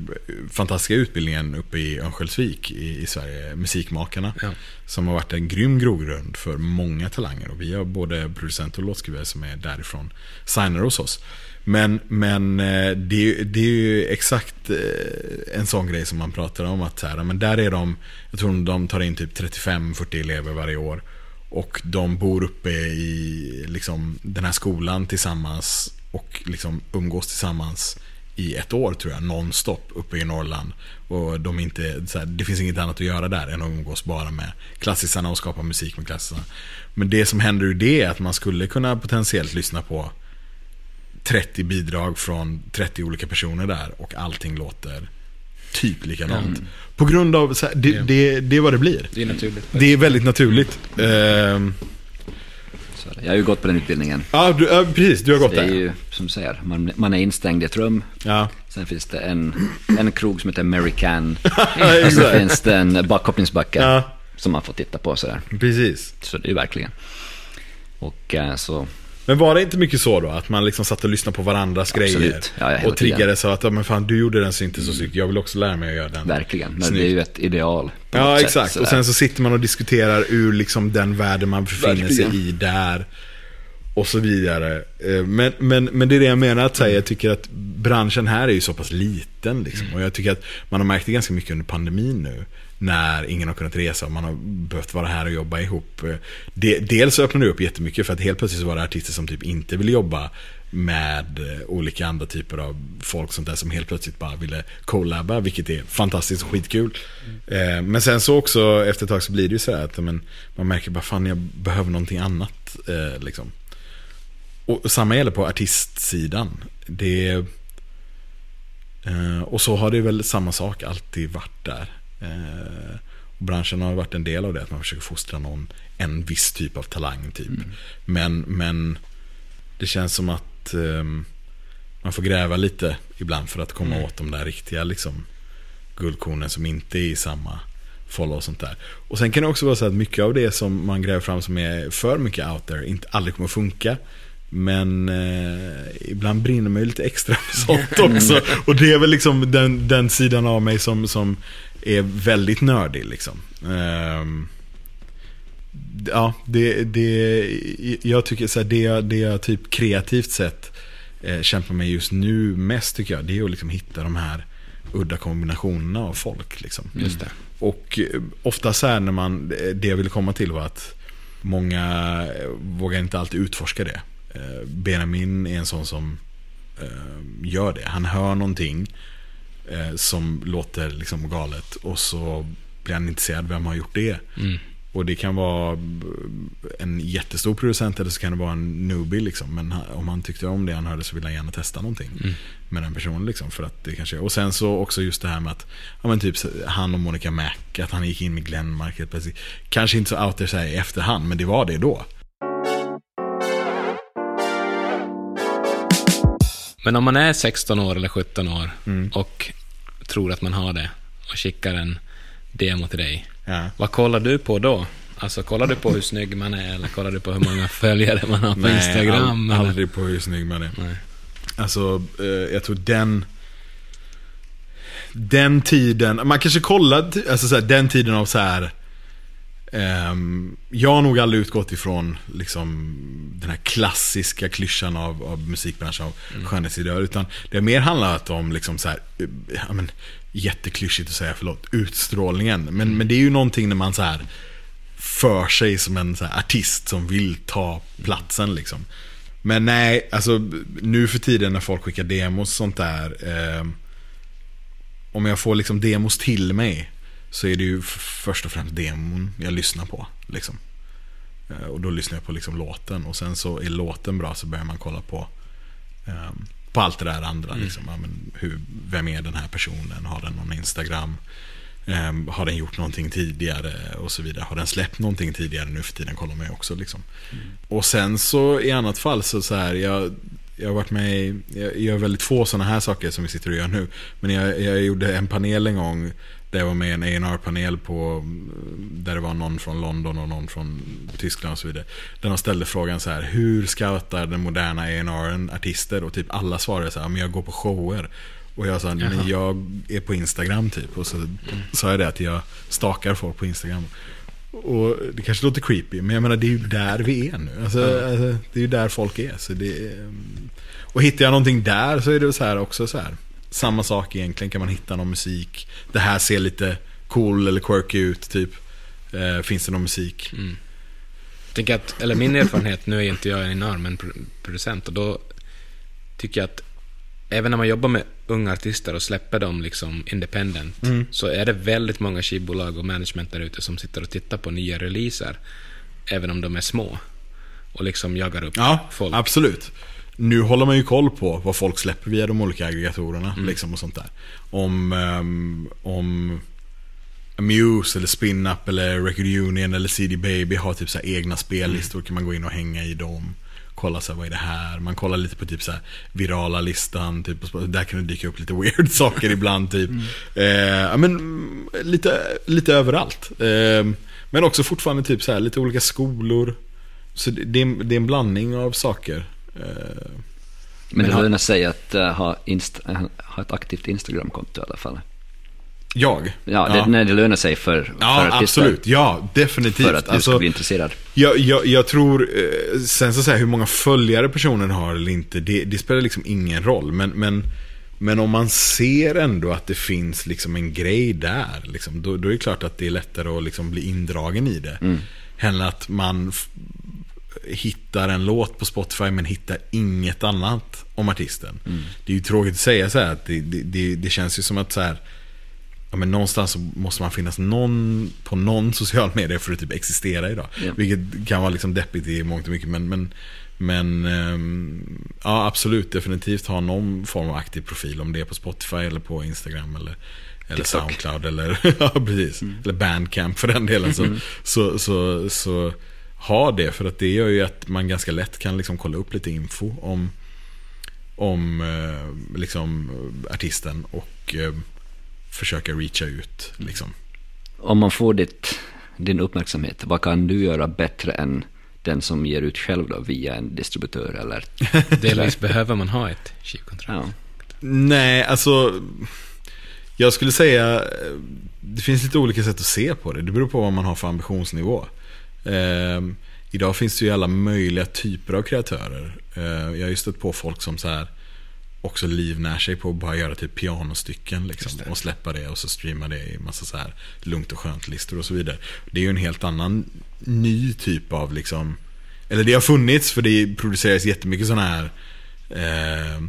fantastiska utbildningen uppe i Örnsköldsvik i, i Sverige, Musikmakarna. Ja. Som har varit en grym grogrund för många talanger. Och vi har både producenter och låtskrivare som är därifrån signar hos oss. Men, men eh, det, är- det är ju exakt eh, en sån grej som man pratar om. Att här, men där är de, jag tror de tar in typ 35-40 elever varje år. Och de bor uppe i liksom, den här skolan tillsammans och liksom umgås tillsammans i ett år tror jag, nonstop uppe i Norrland. Och de inte, så här, det finns inget annat att göra där än att umgås bara med klassisarna och skapa musik med klassisarna. Men det som händer ur det är att man skulle kunna potentiellt lyssna på 30 bidrag från 30 olika personer där och allting låter typ likadant. På grund av, här, det, Ja. det, det är vad det blir. Det är naturligt. Det är väldigt naturligt. Ehm, Så är det. jag har ju gått på den utbildningen. ja, du, ja, precis. Du har gått Det är där. ju som du säger, man, man är instängd i ett rum. Ja, Sen finns det en, en krog som heter American. Och så finns det en bakkopplingsbacke. Ja. som man får titta på sådär. Precis. Så det är ju verkligen. Och eh, så, Men var det inte mycket så då? Att man liksom satt och lyssnade på varandras Absolut. grejer? Ja, och triggade så att, ja, men fan du gjorde den så inte så snyggt. Jag vill också lära mig att göra den. verkligen. Men Snyggt. det är ju ett ideal. Ja, sätt, exakt. sådär. och sen så sitter man och diskuterar ur liksom den världen man befinner Verkligen. sig i där. Och så vidare. Eh, Men, men, men det är det jag menar att säga. Jag tycker att branschen här är ju så pass liten. Liksom. Och jag tycker att man har märkt det ganska mycket under pandemin nu. När ingen har kunnat resa och man har behövt vara här och jobba ihop. Dels så öppnade det upp jättemycket för att helt plötsligt så var det artister som typ inte ville jobba med eh, olika andra typer av folk sånt där som helt plötsligt bara ville collabba, vilket är fantastiskt och skitkul. Eh, Men sen så också efter ett tag så blir det ju så här att men, man märker bara fan jag behöver någonting annat. eh, Liksom. Och och samma gäller på artistsidan. Det eh, Och så har det väl samma sak alltid varit där. Eh, branschen har varit en del av det, att man försöker fostra någon, en viss typ av talang typ. Men, men det känns som att ehm, man får gräva lite ibland för att komma åt de där riktiga liksom, guldkornen som inte är i samma follow och sånt där. Och sen kan det också vara så att mycket av det som man gräver fram som är för mycket out there inte aldrig kommer funka. Men eh, ibland brinner man ju lite extra för sånt också. Och det är väl liksom den, den sidan av mig som, som är väldigt nördig liksom. Ehm, ja, det, det, jag tycker så här, det, det jag typ kreativt sett eh, kämpar med just nu mest tycker jag, det är att liksom hitta de här udda kombinationerna av folk. Liksom. Just det. Och eh, ofta så här när man, det jag ville komma till var att många eh, vågar inte alltid utforska det. Eh, Benjamin är en sån som eh, gör det. Han hör någonting eh, som låter liksom galet och så blir han intresserad vem har gjort det. Mm. Och det kan vara en jättestor producent eller så kan det vara en newbie liksom. Men om han tyckte om det han hörde så vill han gärna testa någonting med den personen liksom. För att det kanske, och sen så också just det här med att, ja men typ han och Monica Mac, att han gick in med Glenmark helt plötsligt. Kanske inte så out there så här i efterhand, men det var det då. Men om man är 16 år eller 17 år Mm. och tror att man har det och skickar en demo till dig. Ja. Vad kollar du på då? Alltså kollar du på hur snygg man är eller kollar du på hur många följare man har på Nej, Instagram? all, eller? aldrig på hur snygg man är. Nej. Alltså, eh, jag tror den... Den tiden, man kanske kollar, alltså så här, den tiden av så här. Ehm, jag har nog aldrig utgått ifrån liksom, den här klassiska klyschan av, av musikbranschen, av skönhetsideal. Utan det har mer handlat om liksom så här, eh, ja, men, jätteklyschigt att säga, förlåt, utstrålningen. Men, men det är ju någonting när man så här för sig som en så här, artist som vill ta platsen liksom. Men nej, alltså nu för tiden när folk skickar demos och sånt där. Eh, om jag får liksom demos till mig så är det ju först och främst demon jag lyssnar på. Liksom. Eh, och då lyssnar jag på liksom låten och sen så är låten bra så börjar man kolla på eh, på allt det där andra. Liksom. Ja, men hur, vem är den här personen? Har den någon Instagram? Ehm, har den gjort någonting tidigare? Och så vidare. Har den släppt någonting tidigare nu för tiden? Kollar man ju också. Liksom. Och sen så i annat fall så, så här, jag, jag har varit med i, jag gör väldigt få sådana här saker som vi sitter och gör nu. Men jag, jag gjorde en panel en gång där jag var med i en A&R panel på där det var någon från London och någon från Tyskland och så vidare. Där de ställde frågan så här, hur scoutar den moderna A&R artister? Och typ alla svarade så här, men jag går på shower. Och jag sa, men jag är på Instagram typ. Och så sa jag det att jag stakar folk på Instagram. Och det kanske låter creepy, men jag menar det är ju där vi är nu. Alltså, alltså, det är ju där folk är. Så det är, och hittar jag någonting där så är det så här också så här. Samma sak egentligen, kan man hitta någon musik. Det här ser lite cool eller quirky ut typ. Eh, finns det någon musik? Jag tänker att, eller min erfarenhet, nu är inte jag en enorm men pro- producent och då tycker jag att även när man jobbar med unga artister och släpper dem liksom independent så är det väldigt många skivbolag och management där ute som sitter och tittar på nya releaser även om de är små och liksom jagar upp Ja, folk. absolut. Nu håller man ju koll på vad folk släpper via de olika aggregatorerna. Liksom och sånt där. Om, ehm, om Muse eller Spin-Up eller Record Union eller CD Baby har typ så egna spellistor. kan man gå in och hänga i dem. Kolla så här, vad är det här? Man kollar lite på typ så här virala listan. Typ, där kan det dyka upp lite weird saker ibland. Typ. Eh, ja, men, mm, lite, lite överallt. Eh, Men också fortfarande typ så här, lite olika skolor. Så det, det är en blandning av saker. Eh, Men det lönar sig att eh, ha, inst- eh, ha ett aktivt Instagramkonto i alla fall. jag? Ja, det, Nej, det lönar sig för, för Ja, artister. absolut. Ja, definitivt. För att du Alltså, ska bli intresserad. Jag, jag, jag tror, eh, sen så säga hur många följare personen har eller inte, det, det spelar liksom ingen roll. Men, men, men om man ser ändå att det finns liksom en grej där, liksom, då, då är det klart att det är lättare att liksom bli indragen i det. Mm. Än att man hittar en låt på Spotify men hittar inget annat om artisten. Mm. Det är ju tråkigt att säga så här, att det, det, det, det känns ju som att så här, ja, men någonstans så måste man finnas någon, på någon social media för att typ existera idag. Ja. Vilket kan vara liksom deppigt i mångt och mycket. Men, men, men ehm, ja, absolut, definitivt ha någon form av aktiv profil. Om det är på Spotify eller på Instagram eller, eller TikTok. Soundcloud eller, ja, precis. eller Bandcamp för den delen. Så, så, så, så ha det, för att det gör ju att man ganska lätt kan liksom kolla upp lite info om, om eh, liksom, artisten och eh, försöka reacha ut. Liksom. Om man får ditt, din uppmärksamhet, vad kan du göra bättre än den som ger ut själv då, via en distributör eller... Delvis behöver man ha ett skivkontrakt. Ja. Nej, alltså jag skulle säga eh, det finns lite olika sätt att se på det. Det beror på vad man har för ambitionsnivå. Eh, idag finns det ju alla möjliga typer av kreatörer. Eh, jag har ju stött på folk som så här också livnär sig på att bara göra typ pianostycken liksom, och släppa det och så streama det i massa så här lugnt och skönt listor och så vidare. Det är ju en helt annan ny typ av liksom eller det har funnits för det produceras jättemycket sådana här eh,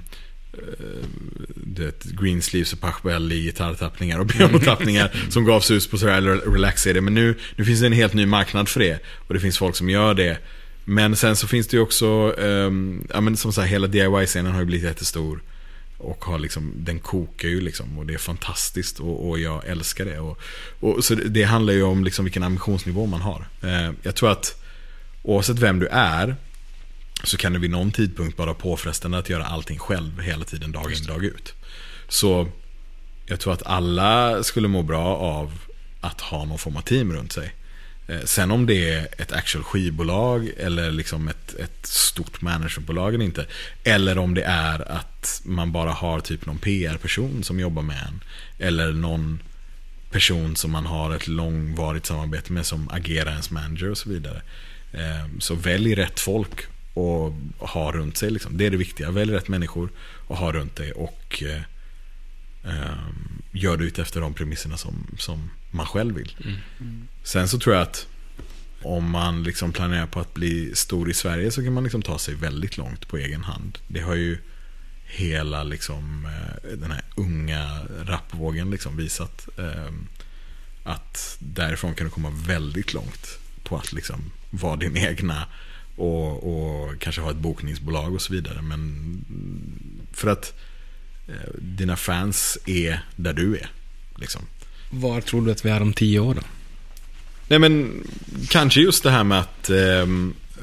du vet, Greensleeves och Pachbelli gitarrtappningar och pianotappningar som gavs ut på sådär relax-CD. Men nu, nu finns det en helt ny marknad för det. Och det finns folk som gör det. Men sen så finns det ju också, ehm, ja men som sagt hela DIY-scenen har ju blivit jättestor. Och har liksom, den kokar ju liksom och det är fantastiskt och, och jag älskar det. Och, och, så det, det handlar ju om liksom vilken ambitionsnivå man har. Eh, jag tror att oavsett vem du är så kan det vid någon tidpunkt vara påfrestande att göra allting själv hela tiden, dag in, dag ut. Så jag tror att alla skulle må bra av att ha någon form av team runt sig. Eh, Sen om det är ett actual skivbolag eller liksom ett, ett stort managementbolag eller inte. Eller om det är att man bara har typ någon PR-person som jobbar med en. Eller någon person som man har ett långvarigt samarbete med som agerar ens manager och så vidare. Eh, Så välj rätt folk och ha runt sig. Liksom. Det är det viktiga. Välj rätt människor och ha runt dig. Och eh, eh, gör det ut efter de premisserna som, som man själv vill. Sen så tror jag att om man liksom planerar på att bli stor i Sverige så kan man liksom ta sig väldigt långt på egen hand. Det har ju hela liksom, eh, den här unga rapvågen liksom visat. eh, Att därifrån kan du komma väldigt långt på att liksom vara din egna och, och kanske ha ett bokningsbolag och så vidare. Men för att eh, dina fans är där du är. Liksom. Var tror du att vi är om tio år då? Nej men kanske just det här med att eh,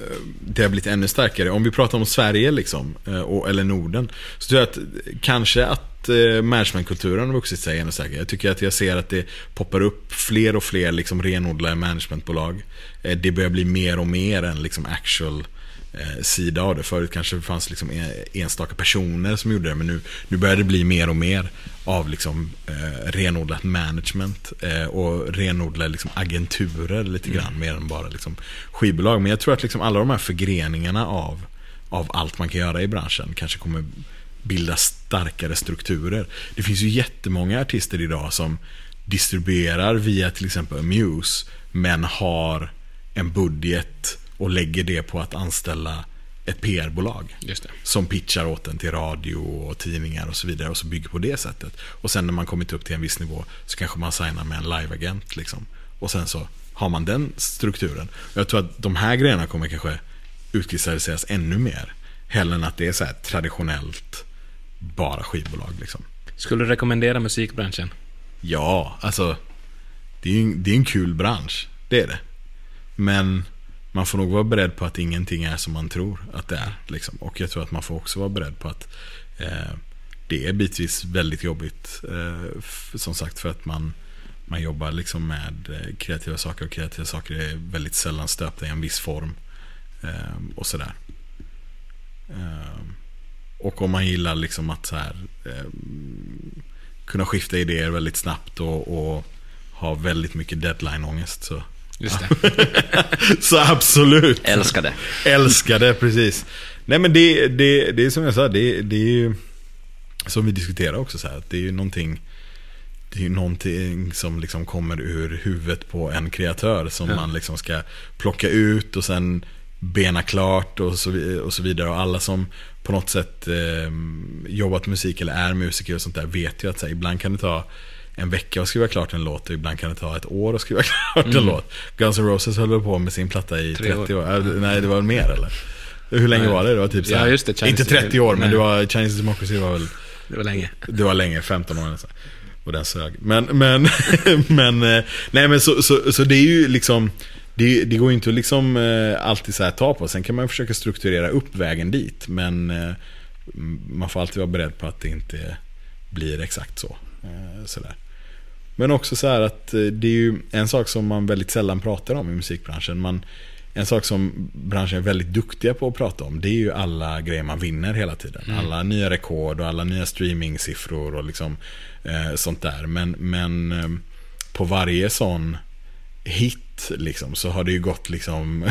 Eh, det har blivit ännu starkare. Om vi pratar om Sverige liksom, eh, och, eller Norden. Så tror jag att eh, kanske att eh, managementkulturen har vuxit sig ännu starkare. Jag tycker att jag ser att det poppar upp fler och fler liksom, renodlade managementbolag. Eh, det börjar bli mer och mer än liksom, actual eh, sida av det. Förut kanske det fanns liksom en- enstaka personer som gjorde det. Men nu, nu börjar det bli mer och mer av liksom, eh, renodlat management. Eh, och renodlade liksom, agenturer lite grann. Mer än bara liksom, skivbolag. Men jag tror att liksom, alla de här förgreningarna av, av allt man kan göra i branschen kanske kommer bilda starkare strukturer. Det finns ju jättemånga artister idag som distribuerar via till exempel Muse. Men har en budget och lägger det på att anställa ett PR-bolag. Som pitchar åt den till radio och tidningar och så vidare och så bygger på det sättet. Och sen när man kommit upp till en viss nivå så kanske man signar med en liveagent liksom. Och sen så har man den strukturen. Jag tror att de här grejerna kommer kanske utkristalliseras ännu mer. Hellre än att det är så här traditionellt bara skivbolag liksom. Skulle du rekommendera musikbranschen? Ja, alltså det är ju en- det är en kul bransch. Det är det. Men man får nog vara beredd på att ingenting är som man tror att det är. Liksom. Och jag tror att man får också vara beredd på att eh, det är bitvis väldigt jobbigt. Eh, som sagt för att man, man jobbar liksom med eh, kreativa saker och kreativa saker är väldigt sällan stöpta i en viss form. Eh, och sådär. Eh, och om man gillar liksom att så här, eh, kunna skifta idéer väldigt snabbt och, och ha väldigt mycket deadline-ångest så Just det. så absolut. Älskar det, precis. Nej men det, det, det är som jag sa, det, det är ju som vi diskuterar också så här, att det är ju någonting det är ju någonting som liksom kommer ur huvudet på en kreatör som Ja. man liksom ska plocka ut och sen bena klart och så, och så vidare. Och alla som på något sätt eh, jobbat musik eller är musiker och sånt där vet ju att så här, ibland kan det ta en vecka att skriva klart en låt och ibland kan det ta ett år att skriva klart en Mm. låt. Guns N' Roses höll på med sin platta i Tre 30 år. år. Äh, Nej, det var väl mer eller? Hur länge Nej. var det? Det var typ så Ja, just det, Chinese- Inte 30 år, men Nej. det var Chinese Democracy var väl Det var länge. det var länge, 15 år nästan. Och den sög. Men, men, men, eh, nej men så, så, så det är ju liksom, det, det går ju inte att liksom eh, alltid så här ta på. Sen kan man försöka strukturera upp vägen dit. Men eh, man får alltid vara beredd på att det inte blir exakt så. Sådär. Men också så här att eh, det är ju en sak som man väldigt sällan pratar om i musikbranschen. Man, en sak som branschen är väldigt duktiga på att prata om, det är ju alla grejer man vinner hela tiden. Alla nya rekord och alla nya streamingsiffror och liksom eh, sånt där. Men, men eh, på varje sån hit liksom, så har det ju gått liksom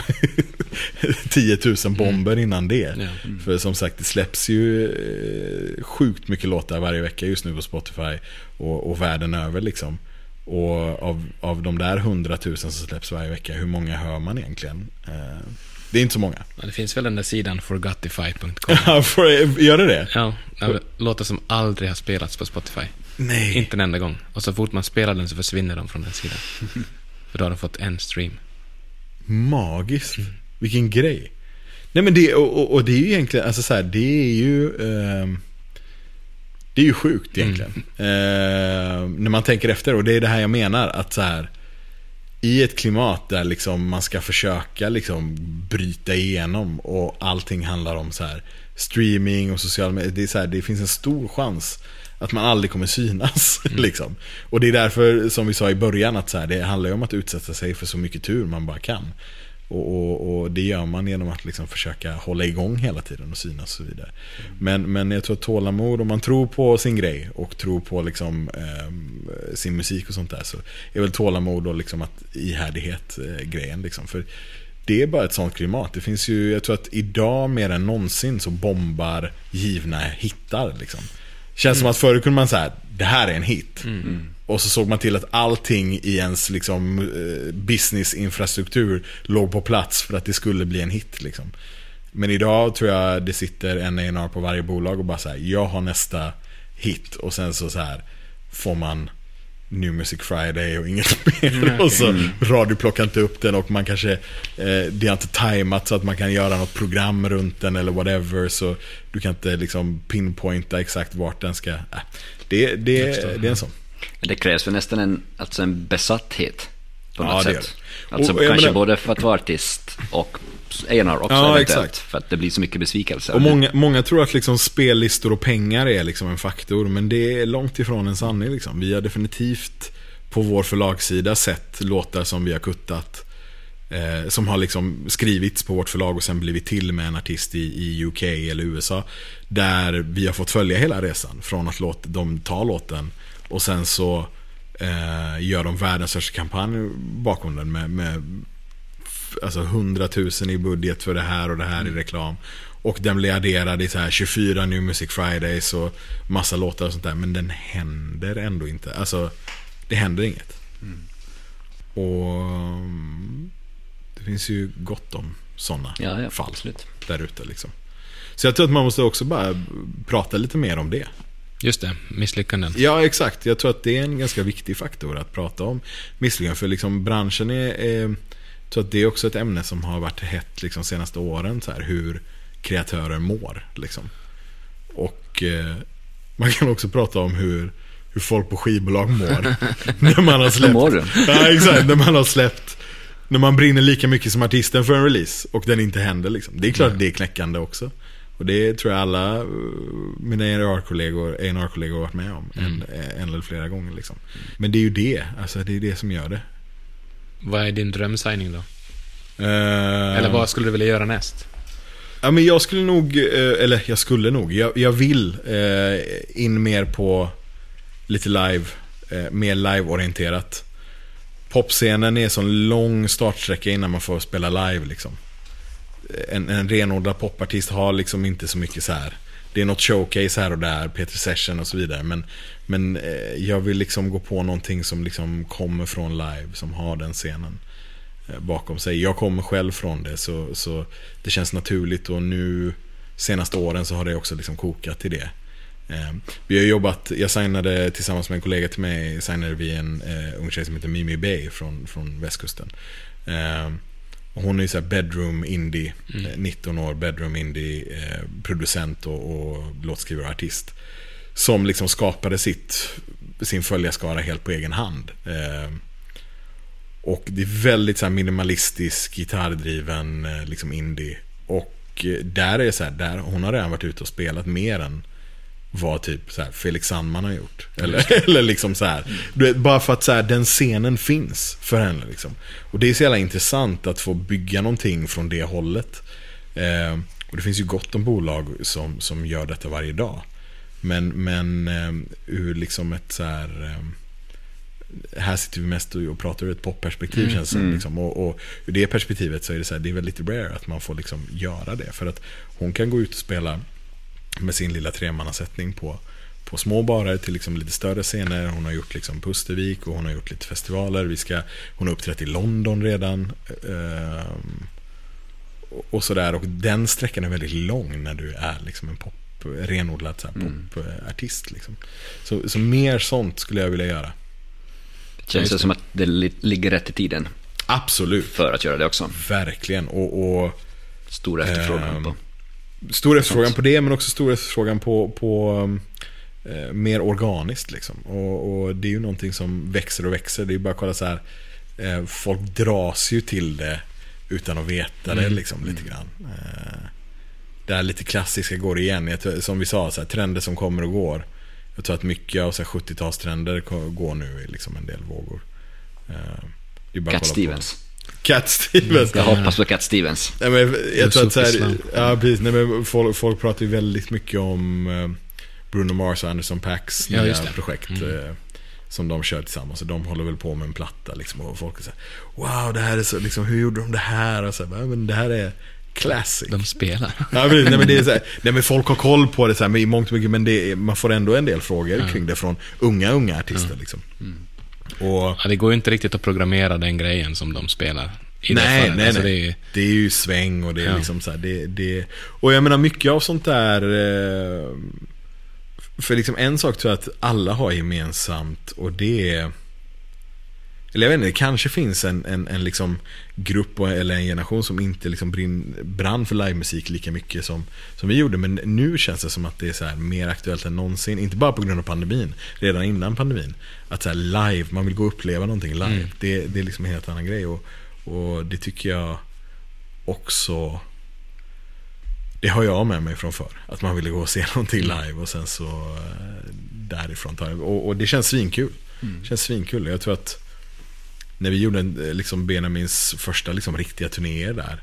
10 000 bomber innan det. Ja. För som sagt, det släpps ju eh, sjukt mycket låtar varje vecka just nu på Spotify och, och världen över liksom. Och av, av de där 100 000 som släpps varje vecka, hur många hör man egentligen? Eh, det är inte så många. Ja, det finns väl den där sidan forgotify.com. Får- Gör det det? Ja, låtar som aldrig har spelats på Spotify. Nej. Inte en enda gång. Och så fort man spelar den så försvinner de från den sidan. För då har de fått en stream. Magiskt. Vilken grej. Nej men det, och, och, och det är ju egentligen, alltså så här, det är ju ehm, Det är ju sjukt egentligen. Ehm, när man tänker efter, och det är det här jag menar, att så här I ett klimat där liksom man ska försöka liksom bryta igenom och allting handlar om så här streaming och sociala medier. Det, är så här, det finns en stor chans att man aldrig kommer synas. liksom. Och det är därför, som vi sa i början, att så här, det handlar om att utsätta sig för så mycket tur man bara kan. Och, och, och det gör man genom att liksom försöka hålla igång hela tiden och synas och så vidare. Men, men jag tror att tålamod, om man tror på sin grej och tror på liksom, ehm, sin musik och sånt där så är väl tålamod och liksom att ihärdighet eh, grejen. Liksom. För det är bara ett sånt klimat. Det finns ju, jag tror att idag mer än någonsin så bombar givna hittar. Liksom. Känns som att förr kunde man säga det här är en hit. Och så såg man till att allting i ens liksom, eh, businessinfrastruktur låg på plats för att det skulle bli en hit. Liksom. Men idag tror jag det sitter en A&R på varje bolag och bara säger jag har nästa hit. Och sen så, så här får man New Music Friday och inget mer. Och så radio plockar inte upp den och man kanske, eh, det är inte tajmat så att man kan göra något program runt den eller whatever. Så du kan inte liksom pinpointa exakt vart den ska, äh, det, det, det är en sån. Men det krävs väl nästan en, alltså en besatthet på Ja, något gör sätt. det. Alltså Och kanske menar- både för att vara artist och A&R också Ja, exakt. För att det blir så mycket besvikelse. Och många, många tror att liksom spellistor och pengar är liksom en faktor, men det är långt ifrån en sanning. Liksom. Vi har definitivt på vår förlagssida sett låtar som vi har kuttat, eh, som har liksom skrivits på vårt förlag och sen blivit till med en artist i, i UK eller USA. Där vi har fått följa hela resan, från att låt, de tar låten och sen så eh, gör de världens största kampanj bakom den med, med alltså 100 000 i budget för det här och det här i reklam. Och den blir adderad i så här 24 New Music Fridays och massa låtar och sånt där. Men den händer ändå inte. Alltså, det händer inget. Och mm, det finns ju gott om sådana Ja, ja, fall absolut. där ute liksom. Så jag tror att man måste också bara prata lite mer om det. Just det, misslyckanden. Ja, exakt. Jag tror att det är en ganska viktig faktor att prata om misslyckanden. För liksom branschen är, är tror att det är också ett ämne som har varit hett liksom senaste åren. Så här, hur kreatörer mår. Liksom. Och eh, man kan också prata om hur, hur folk på skivbolag mår. när man har släppt. mår? Ja, exakt. När man har släppt. När man brinner lika mycket som artisten för en release och den inte händer. Liksom. Det är klart att det är knäckande också. Och det tror jag alla eh, mina A&R-kollegor har varit med om. En, en eller flera gånger liksom. Men det är ju det. Alltså det är det som gör det. Vad är din drömsigning då? Eh, Eller vad skulle du vilja göra näst? Ja, men jag skulle nog, eh, eller jag skulle nog, jag, jag vill eh, in mer på lite live, eh, mer live-orienterat. Popscenen är en sån lång startsträcka innan man får spela live liksom. En, en renodlad popartist har liksom inte så mycket så här. Det är något showcase här och där, Peter Session och så vidare. Men, men eh, jag vill liksom gå på någonting som liksom kommer från live, som har den scenen eh, bakom sig. Jag kommer själv från det så, så det känns naturligt och nu senaste åren så har det också liksom kokat till det. Eh, vi har jobbat, jag signade tillsammans med en kollega till mig, signade vi en eh, ung tjej som heter Mimi Bay från, från västkusten. Eh, hon är ju såhär bedroom indie, Mm. eh, 19 år, bedroom indie, eh, producent och, och låtskrivare och artist. Som liksom skapade sitt, sin följarskara helt på egen hand. Eh, och det är väldigt så minimalistisk, gitarrdriven eh, liksom indie. Och eh, där är det så här, där, hon har redan varit ute och spelat mer än vad typ så här, Felix Sandman har gjort. Eller, eller liksom så här. Du vet, bara för att så här, den scenen finns för henne. Liksom. Och det är så jävla intressant att få bygga någonting från det hållet. Eh, och det finns ju gott om bolag som, som gör detta varje dag. Men, men eh, ur liksom ett så här... Eh, här sitter vi mest och pratar ur ett popperspektiv känns det som, liksom. och, och ur det perspektivet så är det så här, det är väldigt rare att man får liksom göra det. För att hon kan gå ut och spela med sin lilla tremannasättning på, på små barer till liksom lite större scener. Hon har gjort liksom Pustervik och hon har gjort lite festivaler. Vi ska, hon har uppträtt i London redan. ehm, och- sådär. Och den sträckan är väldigt lång när du är liksom en pop, renodlad så här, popartist. Liksom. Så, så mer sånt skulle jag vilja göra. Känns det som att det li- ligger rätt i tiden Absolut. för att göra det också. Verkligen. Och, och Stor efterfrågan Ehm, på. Stor efterfrågan på det, men också stor efterfrågan på, på eh, mer organiskt. Liksom. Och, och det är ju någonting som växer och växer. Det är bara att kolla så här. Eh, folk dras ju till det utan att veta det liksom, lite grann. Eh, det här lite klassiska går igen. Som vi sa, så här, trender som kommer och går. Jag tror att mycket av så här 70-talstrender ko- går nu i liksom en del vågor. Eh, Cat Stevens. Cat Stevens. Jag hoppas på Cat Stevens. Nej, men jag tror att så här, ja, precis, nej, men folk, folk pratar ju väldigt mycket om eh, Bruno Mars och Anderson Packs Ja, nya projekt. Mm. eh, Som de kör tillsammans. Och de håller väl på med en platta liksom. Och folk här, Wow, det här är så, liksom, hur gjorde de det här? Och så här, "Ja, men det här är classic. De spelar. Ja, precis. nej, men det är så här, nej, men folk har koll på det så här, men i mångt och mycket. Men det är, man får ändå en del frågor kring det från unga, unga artister. Liksom. Mm. Och, Ja, det går ju inte riktigt att programmera den grejen som de spelar. I det nej, fallet. nej, Alltså, nej. det är, Det är ju sväng och det är Ja. liksom så här, det, det, Och jag menar mycket av sånt där eh, För liksom en sak tror jag att alla har gemensamt och det är Eller jag vet inte, det kanske finns en, en, en liksom grupp eller en generation som inte liksom brinn, brann för livemusik lika mycket som, som vi gjorde. Men nu känns det som att det är så här mer aktuellt än någonsin. Inte bara på grund av pandemin, redan innan pandemin. Att så live, man vill gå och uppleva någonting live. Mm. Det, det är liksom en helt annan grej. Och, och det tycker jag också det har jag med mig från förr. Att man ville gå och se någonting live och sen så eh, därifrån ta det. Och, och det känns svinkul. Det känns svinkul. Jag tror att när vi gjorde eh, liksom Benjamins första liksom, riktiga turnéer där.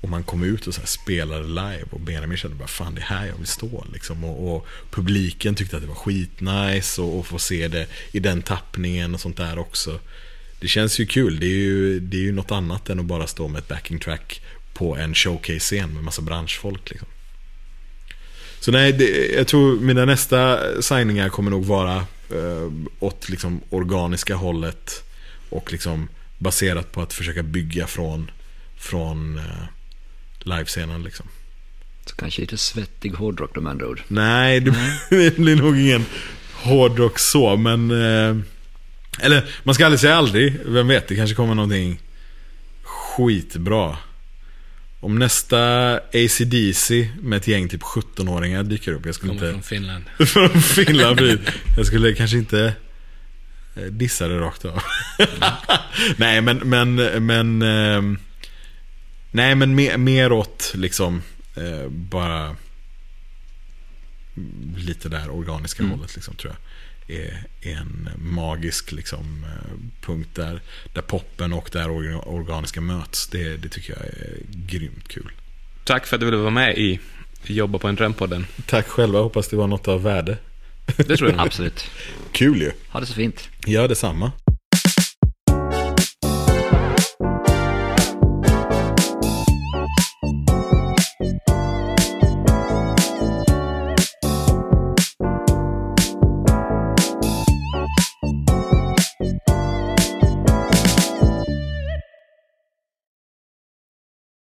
Och man kom ut och så här spelade live och Benjamin kände bara fan det är här jag vill stå. Liksom. Och, och publiken tyckte att det var skitnice och, och få se det i den tappningen och sånt där också. Det känns ju kul. Det är ju, det är ju något annat än att bara stå med ett backing track på en showcase-scen med massa branschfolk. Liksom. Så nej, det, jag tror mina nästa signingar kommer nog vara eh, åt liksom organiska hållet och liksom baserat på att försöka bygga från, från eh, livescenen. Liksom. Så kanske lite svettig hårdrock de andra ord. Nej, det, det blir nog ingen hårdrock så, men... Eh, eller, man ska aldrig säga aldrig. Vem vet, det kanske kommer någonting skitbra. Om nästa ACDC med ett gäng typ 17-åringar dyker upp. Jag skulle kommer inte... från Finland. Från Finland Jag skulle kanske inte eh, dissa det rakt av. nej men, men, men ehm, Nej men mer, mer åt liksom eh, bara lite där organiska hållet liksom, tror jag. Är, är en magisk liksom, eh, punkt där, där poppen och det här orga- organiska möts. Det, det tycker jag är grymt kul. Tack för att du ville vara med i Jobba på en drömpodden. Tack själva, hoppas det var något av värde. Det tror jag. Absolut. Kul ju. Ha det så fint. Gör detsamma.